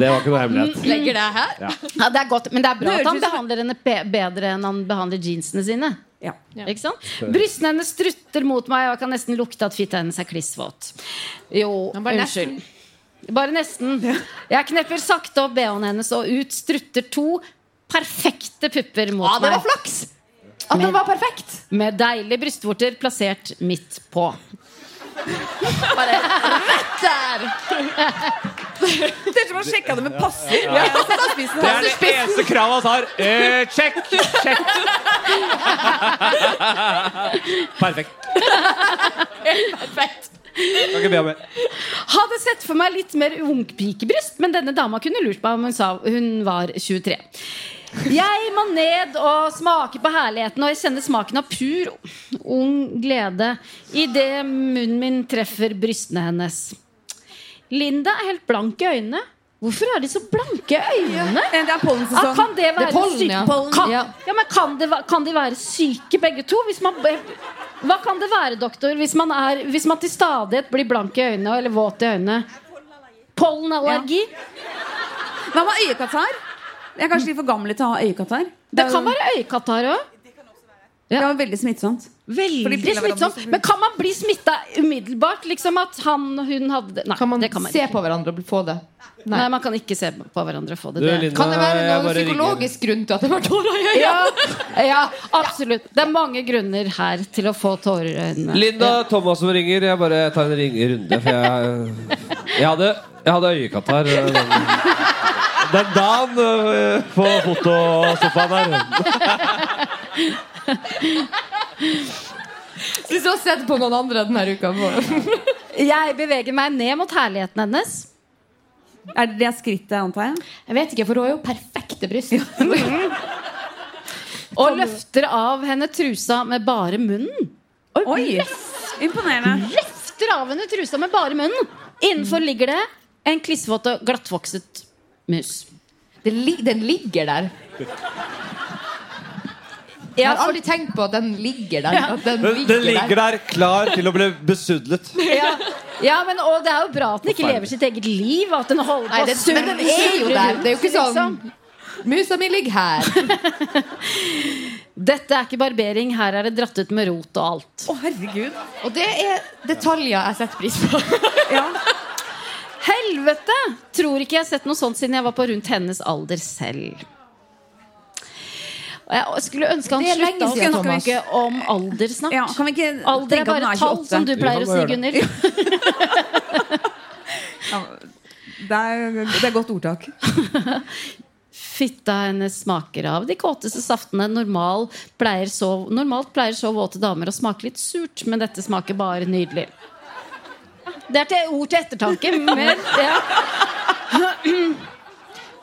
Speaker 4: Det var ikke noe hemmelighet.
Speaker 5: Legger det her?
Speaker 4: Ja.
Speaker 2: Ja, det er godt, Men det er bra at han behandler henne bedre enn han behandler jeansene sine.
Speaker 3: Ja.
Speaker 2: Ikke sant? Brystene hennes strutter mot meg, og jeg kan nesten lukte at fitta hennes er klissvåt. Jo,
Speaker 5: bare
Speaker 2: unnskyld. Bare nesten. Jeg knepper sakte opp bh-en hennes, og ut strutter to perfekte pupper mot meg.
Speaker 5: Ja, det var flaks! At den var perfekt.
Speaker 2: Med deilige brystvorter plassert midt på.
Speaker 5: Bare rett der! (laughs) (laughs)
Speaker 3: Det er som å sjekke det med passer.
Speaker 4: Det er det eneste kravet han har. Eh, check! Sjekk! Perfekt.
Speaker 5: Perfekt.
Speaker 2: Hadde sett for meg litt mer ungpikebryst, men denne dama kunne lurt meg om hun sa hun var 23. Jeg må ned og smake på herligheten, og jeg kjenner smaken av pur ung glede idet munnen min treffer brystene hennes. Linda er helt blank i øynene. Hvorfor er de så blanke i øynene?
Speaker 3: Det er
Speaker 2: Ah,
Speaker 3: pollensesong.
Speaker 2: kan det være
Speaker 5: Det pollen,
Speaker 2: syke?
Speaker 5: ja.
Speaker 2: Kan,
Speaker 5: Ja.
Speaker 2: ja, men kan, det, kan de være syke begge to? Man, hva kan det være, doktor, hvis man, er, hvis man til stadighet blir blank i øynene eller våt i øynene? Pollenallergi?
Speaker 3: Hva med øyekatarr? Jeg er kanskje litt for gammel til å ha øyekatarr.
Speaker 2: Det kan være øyekatarr òg.
Speaker 3: Det er veldig smittsomt.
Speaker 2: Veldig smittsomt. Men kan man bli smitta umiddelbart? Liksom at han hun hadde det? Nei,
Speaker 5: Kan man,
Speaker 2: det kan man
Speaker 5: se
Speaker 2: ikke.
Speaker 5: på hverandre og få det?
Speaker 2: Nei. man kan ikke se på hverandre og få det.
Speaker 4: Du. Linda,
Speaker 5: Kan det være noen
Speaker 4: psykologisk ringer.
Speaker 5: grunn til at det var tårer i øynene?
Speaker 2: Ja, ja, absolutt. Det er mange grunner her til å få tårer i øynene.
Speaker 4: Linda Thomas som ringer. Jeg bare tar en ringerunde. For jeg, jeg hadde, jeg hadde øyekatarr den, den dagen eh, på fotosofaen her. (laughs)
Speaker 5: Hvis du har sett på noen andre denne uka på. (laughs)
Speaker 2: Jeg beveger meg ned mot herligheten hennes.
Speaker 3: Er det det skrittet, antar jeg?
Speaker 5: Jeg vet ikke, for hun har jo perfekte bryst. (laughs)
Speaker 2: Og løfter av henne trusa med bare munnen.
Speaker 3: Oi! Imponerende.
Speaker 2: Løfter av henne trusa med bare munnen. Innenfor ligger det en klissvåt og glattvokset mus.
Speaker 5: Den, li den ligger der. Jeg har aldri tenkt på at den ligger der. At den ligger,
Speaker 4: den ligger der klar til å bli besudlet. (laughs)
Speaker 2: Ja, ja men, og det er jo bra at den ikke lever sitt eget liv. At den holder
Speaker 5: Nei,
Speaker 2: på
Speaker 5: den, men den er jo der. Det er jo ikke sånn Musa mi ligger her. (laughs)
Speaker 2: Dette er ikke barbering, her er det dratt ut med rot og alt.
Speaker 3: Å, herregud.
Speaker 5: Og det er detaljer jeg setter pris på. (laughs)
Speaker 3: Ja.
Speaker 2: Helvete! Tror ikke jeg har sett noe sånt siden jeg var på rundt hennes alder selv. Jeg skulle ønske han slutta å snakke om snart.
Speaker 3: Ja, kan vi ikke
Speaker 2: Alder er bare
Speaker 3: er
Speaker 2: tall, som du pleier å si,
Speaker 4: kan
Speaker 2: ja,
Speaker 5: Det er, det er godt ordtak.
Speaker 2: Fitta hennes smaker av de kåteste saftene. Normal pleier så, normalt pleier så våte damer å smake litt surt, men dette smaker bare nydelig. Det er til ord til ettertanke. Men, ja.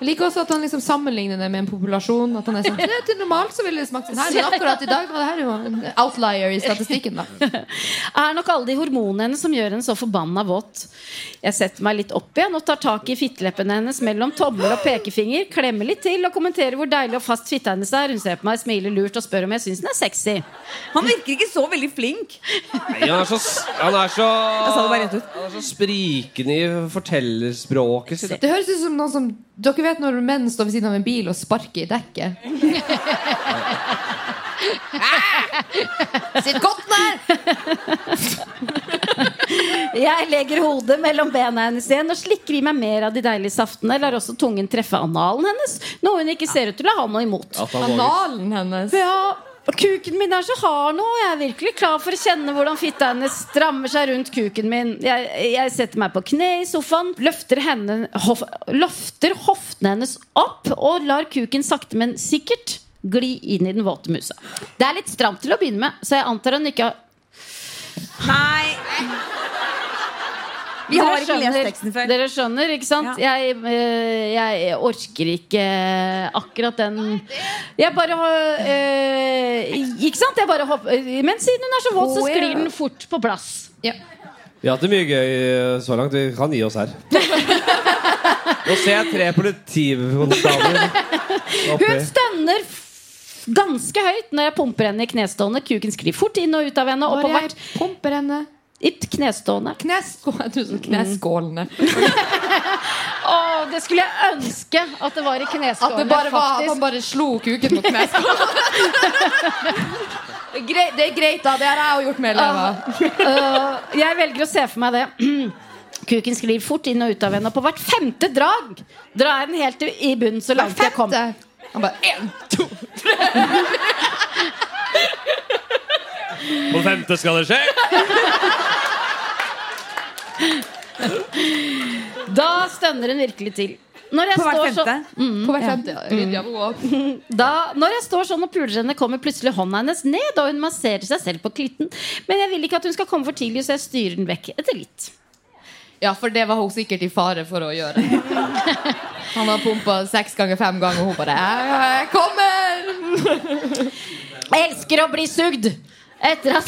Speaker 5: Jeg liker også at han liksom sammenligner det med en populasjon. At han er sånn, «Det er til Normalt så ville det smakt sånn her, men akkurat i dag var det her jo en outlier i statistikken. da (laughs)
Speaker 2: er nok alle de hormonene som gjør henne så forbanna våt. Jeg setter meg litt opp igjen og tar tak i fitteleppene hennes mellom tommel og pekefinger. Klemmer litt til og kommenterer hvor deilig og fast fitta hennes er. Hun ser på meg, smiler lurt og spør om jeg syns den er sexy.
Speaker 3: Han virker ikke så veldig flink.
Speaker 4: Nei, han er så, han er så, han er så sprikende i fortellerspråket sitt.
Speaker 5: Det høres ut som noen som Dere vet når menn står ved siden av en bil og sparker i dekket? Sitt godt nær!
Speaker 2: Jeg legger hodet mellom bena hennes igjen og slikker i meg mer av de deilige saftene. Lar også tungen treffe analen hennes, noe hun ikke ser ut til å ha noe imot.
Speaker 5: Analen hennes.
Speaker 2: Ja, kuken min er så hard nå. Jeg er virkelig klar for å kjenne hvordan fitta hennes strammer seg rundt kuken min. Jeg, jeg setter meg på kne i sofaen, løfter, henne, hof, løfter hoftene hennes opp og lar kuken sakte, men sikkert gli inn i den våte musa. Det er litt stramt til å begynne med, så jeg antar hun ikke har
Speaker 3: Nei. Vi
Speaker 2: Dere
Speaker 3: har ikke lest
Speaker 2: skjønner-
Speaker 3: teksten før.
Speaker 2: Dere skjønner, ikke sant? Jeg, eh, jeg orker ikke akkurat den Jeg bare har eh, Ikke sant? Jeg bare hopper Men siden hun er så våt, så sklir den fort på plass.
Speaker 5: Ja.
Speaker 4: Vi har hatt det mye gøy eh, så langt. Vi kan gi oss her. (laughs) Nå ser jeg tre politikonstaber (laughs) oppi.
Speaker 2: Hun stønner ganske høyt når jeg pumper henne i knestående. Kuken sklir fort inn og ut av henne. Og på hvert
Speaker 5: pumper henne
Speaker 2: i knestående.
Speaker 5: Kneskål, jeg tror sånn kneskålene. (laughs)
Speaker 2: Å, det skulle jeg ønske at det var i kneskålene.
Speaker 5: At det bare var
Speaker 2: faktisk.
Speaker 5: han bare slo kuken mot kneskålene. (laughs) Det er greit, da, det har jeg jo gjort med elever.
Speaker 2: uh, jeg velger å se for meg det. (clears throat) Kuken sklir fort inn og ut av henne, og på hvert femte drag drar jeg den helt i- bunnen så langt jeg kom.
Speaker 5: Han bare en, to (laughs)
Speaker 4: På femte skal det skje.
Speaker 2: Da stønner hun virkelig til. Når jeg
Speaker 3: På hvert
Speaker 2: står
Speaker 3: femte?
Speaker 5: På hvert femte. ja. Lydia.
Speaker 2: Da, når jeg står sånn og puler henne, kommer plutselig hånda hennes ned, og hun masserer seg selv på klitten. Men jeg vil ikke at hun skal komme for tidlig, så jeg styrer den vekk etter litt.
Speaker 5: Ja, for det var hun sikkert i fare for å gjøre. (laughs) Han har pumpa seks ganger fem ganger, og hun bare «Jeg kommer!
Speaker 2: Jeg elsker å bli sugd! Etter at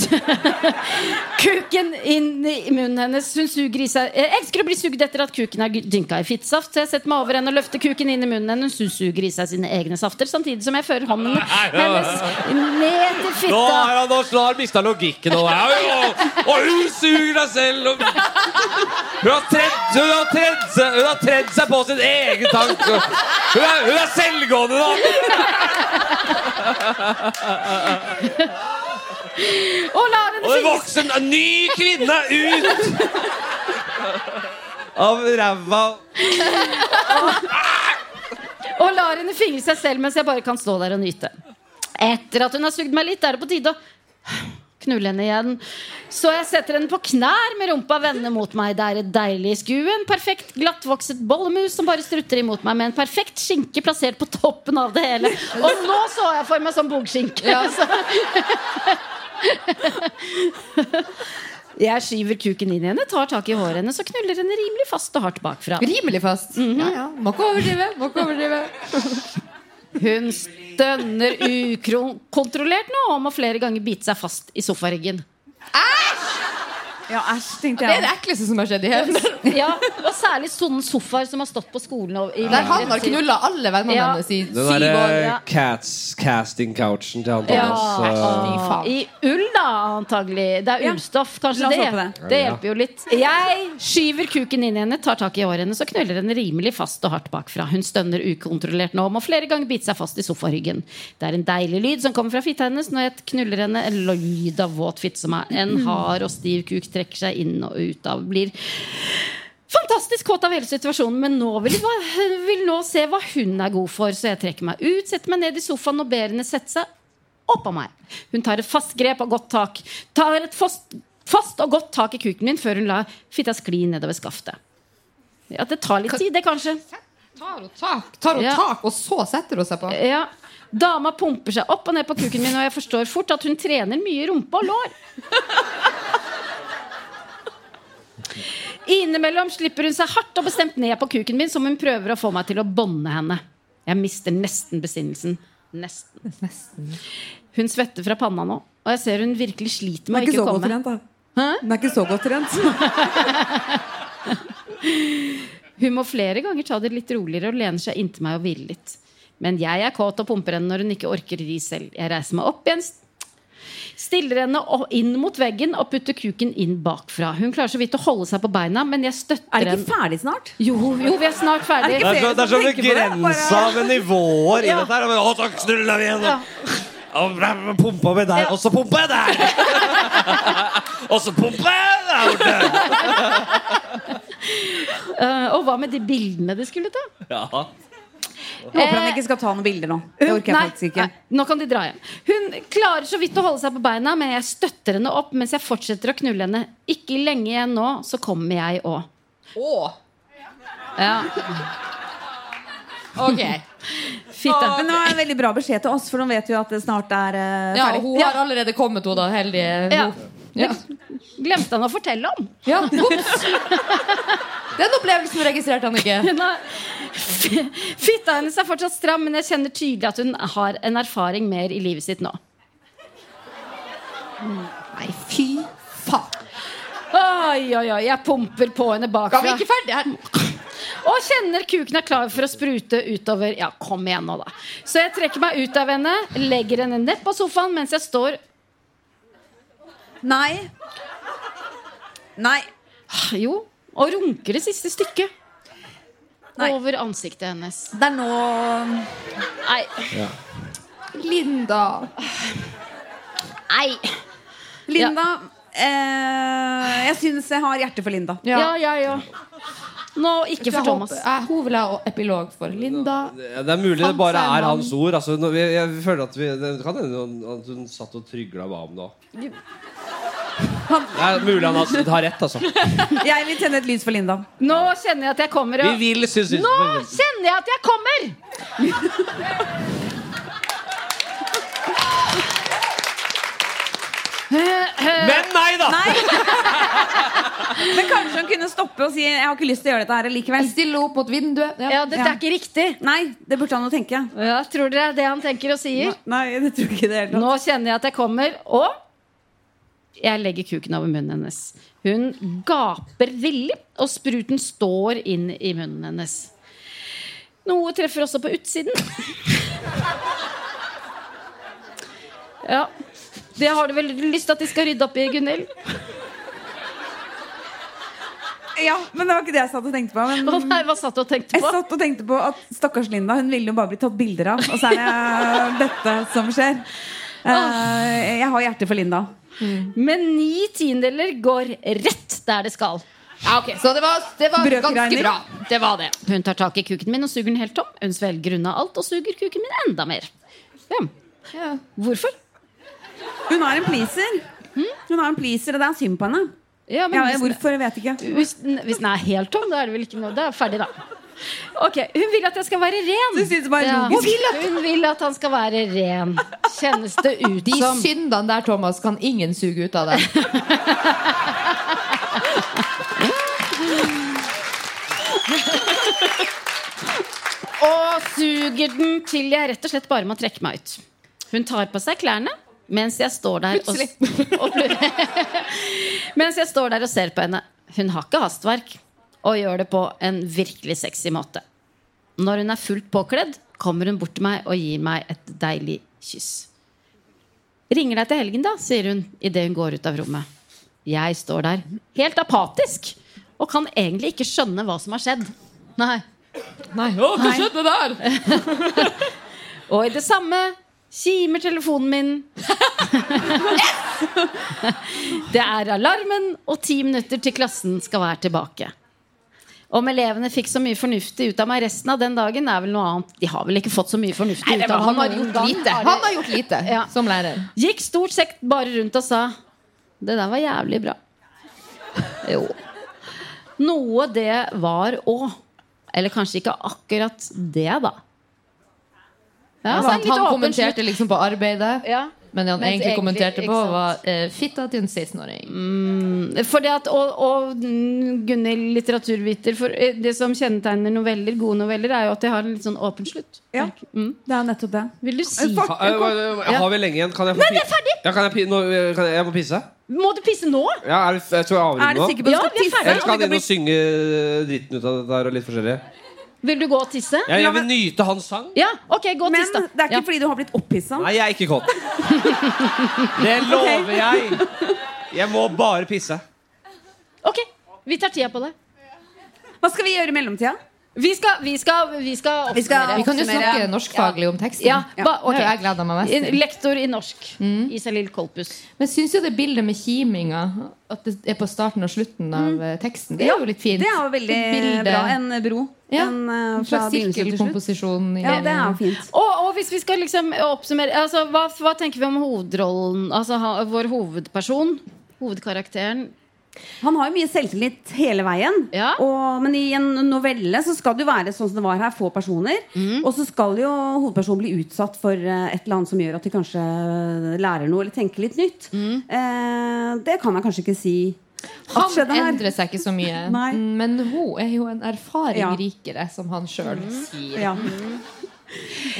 Speaker 2: (laughs) kuken inn i munnen hennes Hun suger i seg Jeg elsker å bli sugd etter at kuken er dynka i fittsaft. Så jeg setter meg over henne og løfter kuken inn i munnen hennes. Hun suger i seg sine egne safter, samtidig som jeg fører hånden hennes ned til fitta.
Speaker 4: Nå har han nå mista logikken. Og, og hun suger deg selv. Og, hun, har tredd, hun, har tredd seg, på sin egen tank. Hun er, hun er selvgående, da.
Speaker 2: Og lar henne
Speaker 4: Og en
Speaker 2: finne
Speaker 4: en ny kvinne ut av ræva.
Speaker 2: og lar henne fingre seg selv mens jeg bare kan stå der og nyte. Etter at hun har sugd meg litt, er det på tide å knulle henne igjen. Så jeg setter henne på knær med rumpa vendende mot meg. Det er et deilig skue. En perfekt glattvokset bollemus som bare strutter imot meg med en perfekt skinke plassert på toppen av det hele. Og nå så jeg for meg sånn bogskinke. (laughs) Så- (laughs) Jeg skyver kuken inn i henne, tar tak i håret hennes og knuller henne rimelig fast og hardt bakfra.
Speaker 5: Rimelig fast. Ja, ja. Må ikke overdrive. Må ikke overdrive. (laughs)
Speaker 2: Hun stønner ukontrollert nå og må flere ganger bite seg fast i sofaryggen.
Speaker 3: Ja, æsj, tenkte
Speaker 5: Det er det ekleste som har skjedd i hele. (laughs)
Speaker 2: Ja, og særlig sånne sofaer som har stått på skolen. og- i
Speaker 5: Der han har knulla alle vennene
Speaker 2: Ja.
Speaker 5: hennes i syv år.
Speaker 4: derre cats casting-couchen til han
Speaker 2: Ja,
Speaker 4: Thomas.
Speaker 5: Fy faen.
Speaker 2: I ull, da, antagelig. Det er ullstoff. Kanskje det.
Speaker 3: det.
Speaker 2: Det hjelper jo litt. Jeg skyver kuken inn i henne, tar tak i håret hennes og knuller henne rimelig fast og hardt bakfra. Hun stønner ukontrollert nå, må flere ganger bite seg fast i sofaryggen. Det er en deilig lyd som kommer fra fitta hennes når jeg knuller henne. En lyd av våt fitte som er en hard og stiv kuk trekker seg inn og ut av. Blir fantastisk kåt av hele situasjonen, men nå vil, jeg- vil nå se hva hun er god for. Så jeg trekker meg ut, setter meg ned i sofaen og ber henne sette seg oppå meg. Hun tar et fast grep og godt tak. Tar et fast, fast og godt tak i kuken min før hun lar fitta skli nedover skaftet. Ja, det tar litt tid, det, kanskje.
Speaker 5: Tar hun tak, tar hun
Speaker 2: Ja.
Speaker 5: tak, og så setter hun seg på?
Speaker 2: Ja. Dama pumper seg opp og ned på kuken min, og jeg forstår fort at hun trener mye rumpe og lår. Innimellom slipper hun seg hardt og bestemt ned på kuken min, som hun prøver å få meg til å bånde henne. Jeg mister nesten besinnelsen. Nesten. Hun svetter fra panna nå, og jeg ser hun virkelig sliter med å
Speaker 8: ikke
Speaker 2: ikke
Speaker 8: så godt
Speaker 2: komme.
Speaker 8: trent, da. Er ikke så godt trent. (laughs)
Speaker 2: Hun må flere ganger ta det litt roligere og lene seg inntil meg og hvile litt. Men jeg er kåt og pumper henne når hun ikke orker ri selv. Jeg reiser meg opp igjen, stiller henne inn mot veggen og putter kuken inn bakfra. Hun klarer så vidt å holde seg på beina, men jeg støtter henne.
Speaker 3: Er det ikke ferdig snart?
Speaker 2: Jo, jo, vi er snart ferdig.
Speaker 4: Det er så, det er så begrensa med nivåer i
Speaker 2: Ja.
Speaker 4: dette her. Og så knuller vi igjen. Og og pumpa vi der, og så pumpa jeg der! og så pumpa jeg der borte!
Speaker 2: uh, og hva med de bildene de skulle ta?
Speaker 4: Ja.
Speaker 3: Jeg håper han ikke skal ta noen bilder nå. Det orker jeg
Speaker 2: Nei,
Speaker 3: faktisk ikke.
Speaker 2: nei, nå kan de dra hjem. Hun klarer så vidt å holde seg på beina, men jeg støtter henne opp mens jeg fortsetter å knulle henne. Ikke lenge igjen nå, så kommer jeg òg. Ja. (laughs)
Speaker 5: Ok.
Speaker 2: Fitte.
Speaker 3: Men det var en veldig bra beskjed til oss, for nå vet vi jo at det snart er uh,
Speaker 5: Ja,
Speaker 3: ferdig.
Speaker 5: hun har allerede kommet, hun da. Heldige.
Speaker 2: Ja.
Speaker 5: Ja.
Speaker 2: Glemte han å fortelle om.
Speaker 5: Ja, ops. (laughs) Den opplevelsen registrerte han ikke. (laughs)
Speaker 2: Fitta hennes er fortsatt stram, men jeg kjenner tydelig at hun har en erfaring mer i livet sitt nå.
Speaker 5: Nei, fy faen.
Speaker 2: Oi, oi, oi, jeg pumper på henne bakfra.
Speaker 5: Skal vi ikke ferdig her?
Speaker 2: Og kjenner kuken er klar for å sprute utover. Ja, kom igjen nå, da. Så jeg trekker meg ut av henne, legger henne ned på sofaen mens jeg står
Speaker 3: Nei. Nei.
Speaker 2: Jo, og runker det siste stykket.
Speaker 3: Nei.
Speaker 2: Over ansiktet hennes.
Speaker 3: Det er nå
Speaker 2: Nei.
Speaker 5: Linda.
Speaker 2: Nei.
Speaker 3: Linda eh, Jeg syns jeg har hjerte for Linda.
Speaker 2: Ja, ja, ja. Nå, ikke for Thomas.
Speaker 5: håper- hun vil ha epilog for Linda.
Speaker 4: Ja, Det er mulig det bare er hans ord. Altså, jeg, jeg føler at vi, Det kan hende at hun satt og trygla meg om det òg. Det er mulig han har, har rett, altså.
Speaker 3: Jeg vil tenne et lys for Linda.
Speaker 2: Nå kjenner jeg at jeg kommer.
Speaker 4: Vi vil synes
Speaker 2: Nå kjenner jeg at jeg kommer!
Speaker 4: Men nei, da!
Speaker 3: Men kanskje hun kunne stoppe og si Jeg har ikke lyst til å gjøre dette her likevel.
Speaker 5: Stille opp mot vinduet.
Speaker 2: Ja, dette er ikke riktig.
Speaker 3: Nei, det burde han jo tenke.
Speaker 2: Ja, tror dere det er det han tenker og sier?
Speaker 3: Nei, det tror ikke det.
Speaker 2: Nå kjenner jeg at jeg kommer, og jeg legger kuken over munnen hennes. Hun gaper villig, og spruten står inn i munnen hennes. Noe treffer også på utsiden. Ja. Det har du vel lyst til at de skal rydde opp i, Gunhild?
Speaker 3: Ja, men det var ikke det jeg satt og tenkte på. Men
Speaker 2: Å nei, hva satt du og tenkte på?
Speaker 3: jeg satt og tenkte på at stakkars Linda Hun ville jo bare bli tatt bilder av. Og så er det dette som skjer. Eh, jeg har hjerte for Linda.
Speaker 2: Men ni tiendedeler går rett der det skal.
Speaker 5: Ja, ok, Så det var, det var ganske bra. Det var det.
Speaker 2: Hun tar tak i kuken min og suger den helt tom. Hun svelger unna alt og suger kuken min enda mer. Ja.
Speaker 5: Ja.
Speaker 2: Hvorfor?
Speaker 3: Hun er en pleaser. Hun er en pleaser, og det er synd på henne.
Speaker 2: Ja, men
Speaker 3: Ja,
Speaker 2: hvis,
Speaker 3: hvorfor, jeg vet ikke.
Speaker 2: hvis, hvis den er helt tom, da er det vel ikke noe Da er ferdig, da. Ok, Hun vil at jeg skal være ren.
Speaker 3: Du synes det bare er
Speaker 2: Ja.
Speaker 3: logisk.
Speaker 2: Hun vil at han skal være ren. Kjennes det ut
Speaker 5: De
Speaker 2: som
Speaker 5: syndene der, Thomas, kan ingen suge ut av deg. (laughs)
Speaker 2: Og suger den til jeg rett og slett bare må trekke meg ut. Hun tar på seg klærne mens jeg står der og, (laughs) og (laughs) Mens jeg står der og ser på henne. Hun har ikke hastverk og gjør det på en virkelig sexy måte. Når hun er fullt påkledd, kommer hun bort til meg og gir meg et deilig kyss. Ringer deg til helgen, da, sier hun idet hun går ut av rommet. Jeg står der, helt apatisk, og kan egentlig ikke skjønne hva som har skjedd. Nei.
Speaker 5: Nei, å, hva skjedde der?
Speaker 2: Og i det samme kimer telefonen min. (laughs) det er alarmen, og ti minutter til klassen skal være tilbake. Om elevene fikk så mye fornuftig ut av meg resten av den dagen, er vel noe annet. De har vel ikke fått så mye fornuftig
Speaker 5: Nei,
Speaker 2: ut av
Speaker 5: han har
Speaker 2: meg
Speaker 5: gjort
Speaker 2: gang,
Speaker 5: lite. Han har gjort lite
Speaker 2: Ja.
Speaker 5: som lærer.
Speaker 2: Gikk stort sett bare rundt og sa Det der var jævlig bra. Jo. Noe det var òg. Eller kanskje ikke akkurat det, da. Ja,
Speaker 5: Altså, han kommenterte liksom på arbeidet,
Speaker 2: Ja.
Speaker 5: Men det han egentlig
Speaker 2: egentlig-
Speaker 5: kommenterte på, var eh, fitta til en 16-åring.
Speaker 2: Mm, og, og Gunnhild, litteraturviter for eh, Det som kjennetegner noveller, gode noveller, er jo at de har en litt sånn åpen slutt.
Speaker 3: Ja, det er nettopp det.
Speaker 2: Vil du si
Speaker 4: Ha, eh, Har vi lenge igjen? Kan jeg få
Speaker 2: Nei, det er ferdig!
Speaker 4: Ja, kan jeg, nå, kan jeg, jeg må pisse?
Speaker 2: Må du pisse nå?
Speaker 4: Ja, er, det- jeg tror jeg avbryter
Speaker 2: Er
Speaker 4: nå.
Speaker 2: Ja, skal vi er ferdig.
Speaker 4: Eller skal han inn og synge dritten ut av dette her og litt forskjellig?
Speaker 2: Vil du gå og tisse?
Speaker 4: Ja, jeg vil nyte hans sang.
Speaker 2: Ja, ok, gå og
Speaker 3: Men
Speaker 2: tisse da.
Speaker 3: det er ikke fordi du har blitt opphissa.
Speaker 4: Nei, jeg er ikke kåt. (laughs) Det lover jeg. Jeg må bare pisse.
Speaker 2: Ok, vi tar tida på det.
Speaker 3: Hva skal vi gjøre i mellomtida?
Speaker 2: Vi skal, vi skal, vi skal
Speaker 3: Vi skal
Speaker 2: oppsummere.
Speaker 5: Vi kan jo snakke norskfaglig om teksten.
Speaker 2: Ja, ba, ok.
Speaker 5: Det har jeg gleder meg mest til. Mm.
Speaker 2: Lektor i norsk. Isalill Kolpus.
Speaker 5: Men syns jo det bildet med kiminga, at det er på starten og slutten av mm. teksten, det er jo litt fint.
Speaker 3: Det er jo veldig bra. En bro.
Speaker 5: Ja,
Speaker 3: En, eh,
Speaker 5: en
Speaker 3: fra
Speaker 5: slags sirkelkomposisjon.
Speaker 3: Ja, det er fint.
Speaker 2: Og, og hvis vi skal liksom oppsummere altså, hva, hva tenker vi om hovedrollen? Altså ha, vår hovedperson? Hovedkarakteren?
Speaker 3: Han har jo mye selvtillit hele veien. Og, men i en novelle så skal det jo være sånn som det var her, få personer.
Speaker 2: Mm.
Speaker 3: Og så skal jo hovedpersonen bli utsatt for eh, et eller annet som gjør at de kanskje lærer noe eller tenker litt nytt.
Speaker 2: Mm.
Speaker 3: Eh, det kan jeg kanskje ikke si.
Speaker 5: Han endrer seg ikke så mye. (laughs)
Speaker 3: Nei.
Speaker 5: Men hun er jo en erfaring
Speaker 3: Ja.
Speaker 5: rikere, som han sjøl
Speaker 2: Mm.
Speaker 5: sier.
Speaker 3: Ja.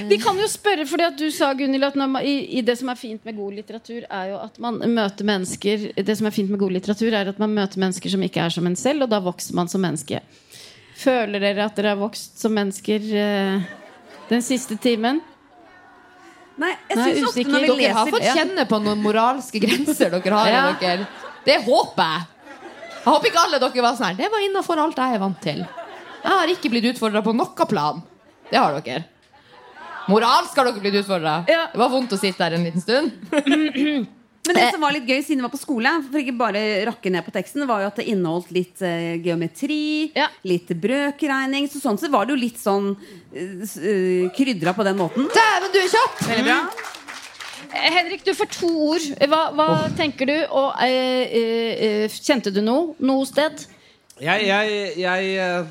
Speaker 2: Vi kan jo spørre, fordi at du sa Gunnil, at når man, i, i det som er fint med god litteratur, er jo at man møter mennesker Det som er fint med god litteratur, er at man møter mennesker som ikke er som en selv, og da vokser man som menneske. Føler dere at dere har vokst som mennesker eh, den siste timen?
Speaker 3: Nei, jeg
Speaker 2: Nei,
Speaker 3: synes ofte når vi
Speaker 5: Dere har fått kjenne på noen moralske grenser dere har
Speaker 2: Ja.
Speaker 5: dere. Det håper jeg. Jeg håper ikke alle dere var sånn her. Det var innafor alt jeg er vant til. Jeg har ikke blitt utfordra på noe plan. Det har dere. Moralsk har dere blitt utfordra.
Speaker 2: Ja.
Speaker 5: Det var vondt å sitte der en liten stund. (clears throat)
Speaker 3: Men det som var litt gøy siden vi var på skole, for ikke bare rakke ned på teksten, var jo at det inneholdt litt uh, geometri,
Speaker 2: Ja.
Speaker 3: litt brøkregning. Så sånn sett var det jo litt sånn uh, krydra på den måten.
Speaker 5: Dæven, du er kjapp!
Speaker 3: Veldig bra.
Speaker 2: Henrik, du får to ord. Hva, hva tenker du? Og eh, eh, eh, Kjente du noe noe sted?
Speaker 4: Jeg Jeg, jeg, eh,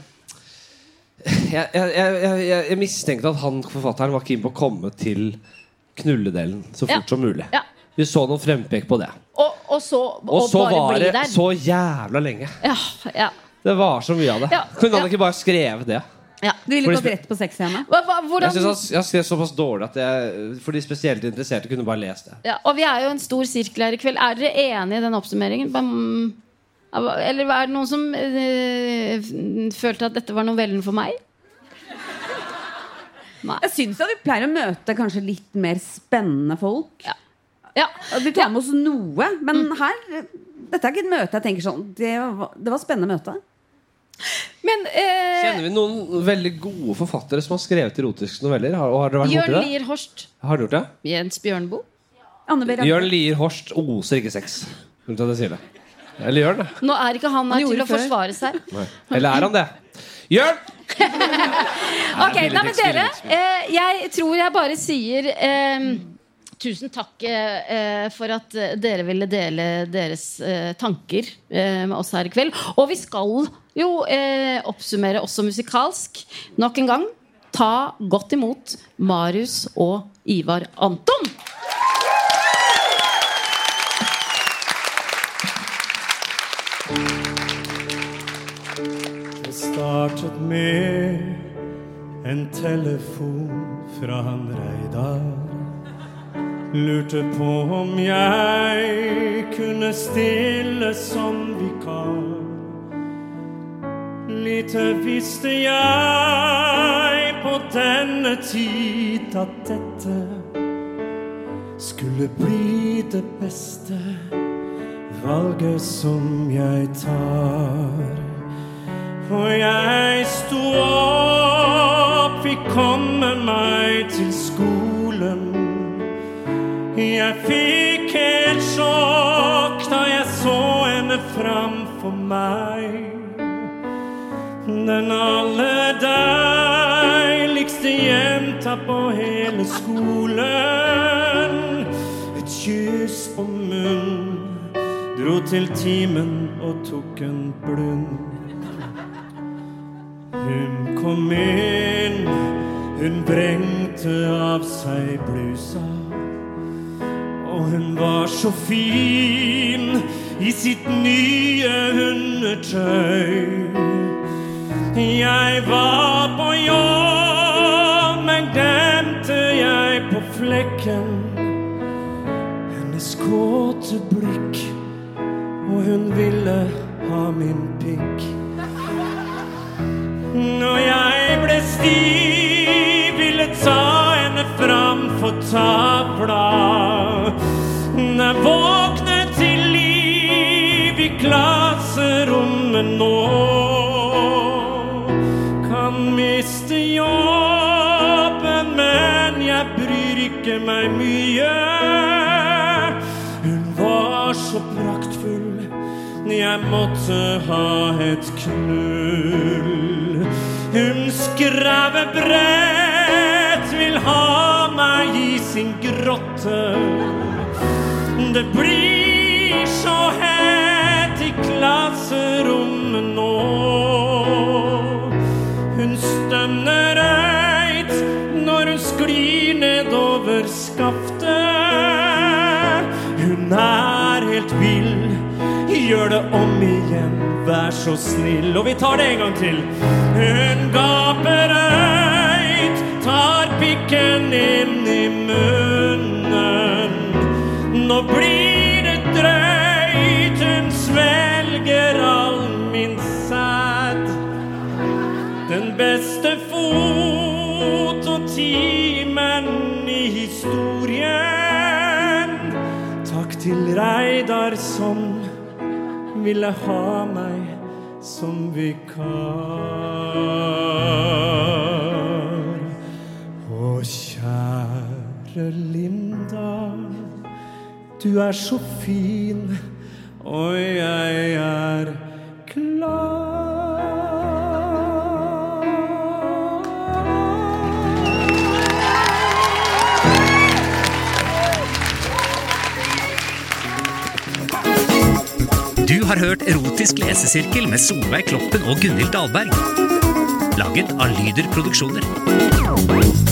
Speaker 4: jeg, jeg, jeg, jeg, jeg, mistenkte at han forfatteren var keen på å komme til knulledelen så fort
Speaker 2: Ja.
Speaker 4: som mulig.
Speaker 2: Ja.
Speaker 4: Vi så noen frempek på det.
Speaker 2: Og, og så,
Speaker 4: Og
Speaker 2: og
Speaker 4: så var det så jævla lenge.
Speaker 2: Ja, ja,
Speaker 4: Det var så mye av det. Kunne han ikke bare skrevet det?
Speaker 2: Ja.
Speaker 3: Du ville gått rett på?
Speaker 2: Hva, hva,
Speaker 4: Jeg synes han, jeg skrev såpass dårlig at jeg, for de spesielt interesserte kunne bare lest det.
Speaker 2: ja, og vi er jo en stor sirkel her i kveld. Er dere enige i den oppsummeringen? Eller er det noen som øh, følte at dette var novellen for meg? Nei.
Speaker 3: Jeg syns at vi pleier å møte kanskje litt mer spennende folk.
Speaker 2: Ja. Ja.
Speaker 3: Vi tar med oss noe. Men her Dette er ikke et møte jeg tenker sånn Det var, det var et spennende møte.
Speaker 2: Men eh,
Speaker 4: Kjenner vi noen veldig gode forfattere som har skrevet erotiske noveller? Har, har dere vært
Speaker 2: Jørn
Speaker 4: borti det?
Speaker 2: Lier Horst.
Speaker 4: Har dere gjort det?
Speaker 2: Jens Bjørnboe.
Speaker 3: Anne B. Ragde.
Speaker 4: Jørn Lier Horst oser ikke sex. Grunnen til at jeg sier det. Eller gjør han det?
Speaker 2: Nå er ikke han
Speaker 3: Han
Speaker 2: her til å
Speaker 3: før.
Speaker 2: forsvare seg.
Speaker 4: Nei. Eller er han det? Jørn! (laughs)
Speaker 2: Ok, nei, men dere eh, Jeg tror jeg bare sier eh, Tusen takk eh, for at eh, dere ville dele deres eh, tanker eh, med oss her i kveld. Og vi skal jo eh, oppsummere også musikalsk. Nok en gang, ta godt imot Marius og Ivar Anton.
Speaker 6: Det startet med en telefon fra han Reidar. Lurte på om jeg kunne stille som vikar. Lite visste jeg på denne tid at dette skulle bli det beste valget som jeg tar. Og jeg sto opp, fikk komme meg til. Jeg fikk helt sjokk da jeg så henne framfor meg. Den aller deiligste jenta på hele skolen. Et kyss på munn. Dro til timen og tok en blund. Hun kom inn, hun brengte av seg blusa. Og hun var så fin i sitt nye hundetøy. Jeg var på jobb, men glemte jeg på flekken hennes kåte blikk, og hun ville ha min pikk. Når jeg ble stiv, ville ta henne fram for tavla. Jeg våknet til liv i klasserommet nå. Kan miste jobben, men jeg bryr ikke meg mye. Hun var så praktfull, jeg måtte ha et knull. Hun skravebrett brett, vil ha meg i sin grotte. Det blir så hett i klasserommet nå. Hun stønner høyt når hun sklir nedover skaftet. Hun er helt vill. Gjør det om igjen, vær så snill. Og vi tar det en gang til. Hun gaper høyt, tar pikken inn i munnen. Nå blir det drøyt, hun svelger all min sæd. Den beste fototimen i historien. Takk til Reidar som ville ha meg som vikar. Du er så fin, og jeg er
Speaker 9: Du har hørt Erotisk lesesirkel med Solveig Kloppen og Gunhild Dahlberg. Laget av Lyder Produksjoner.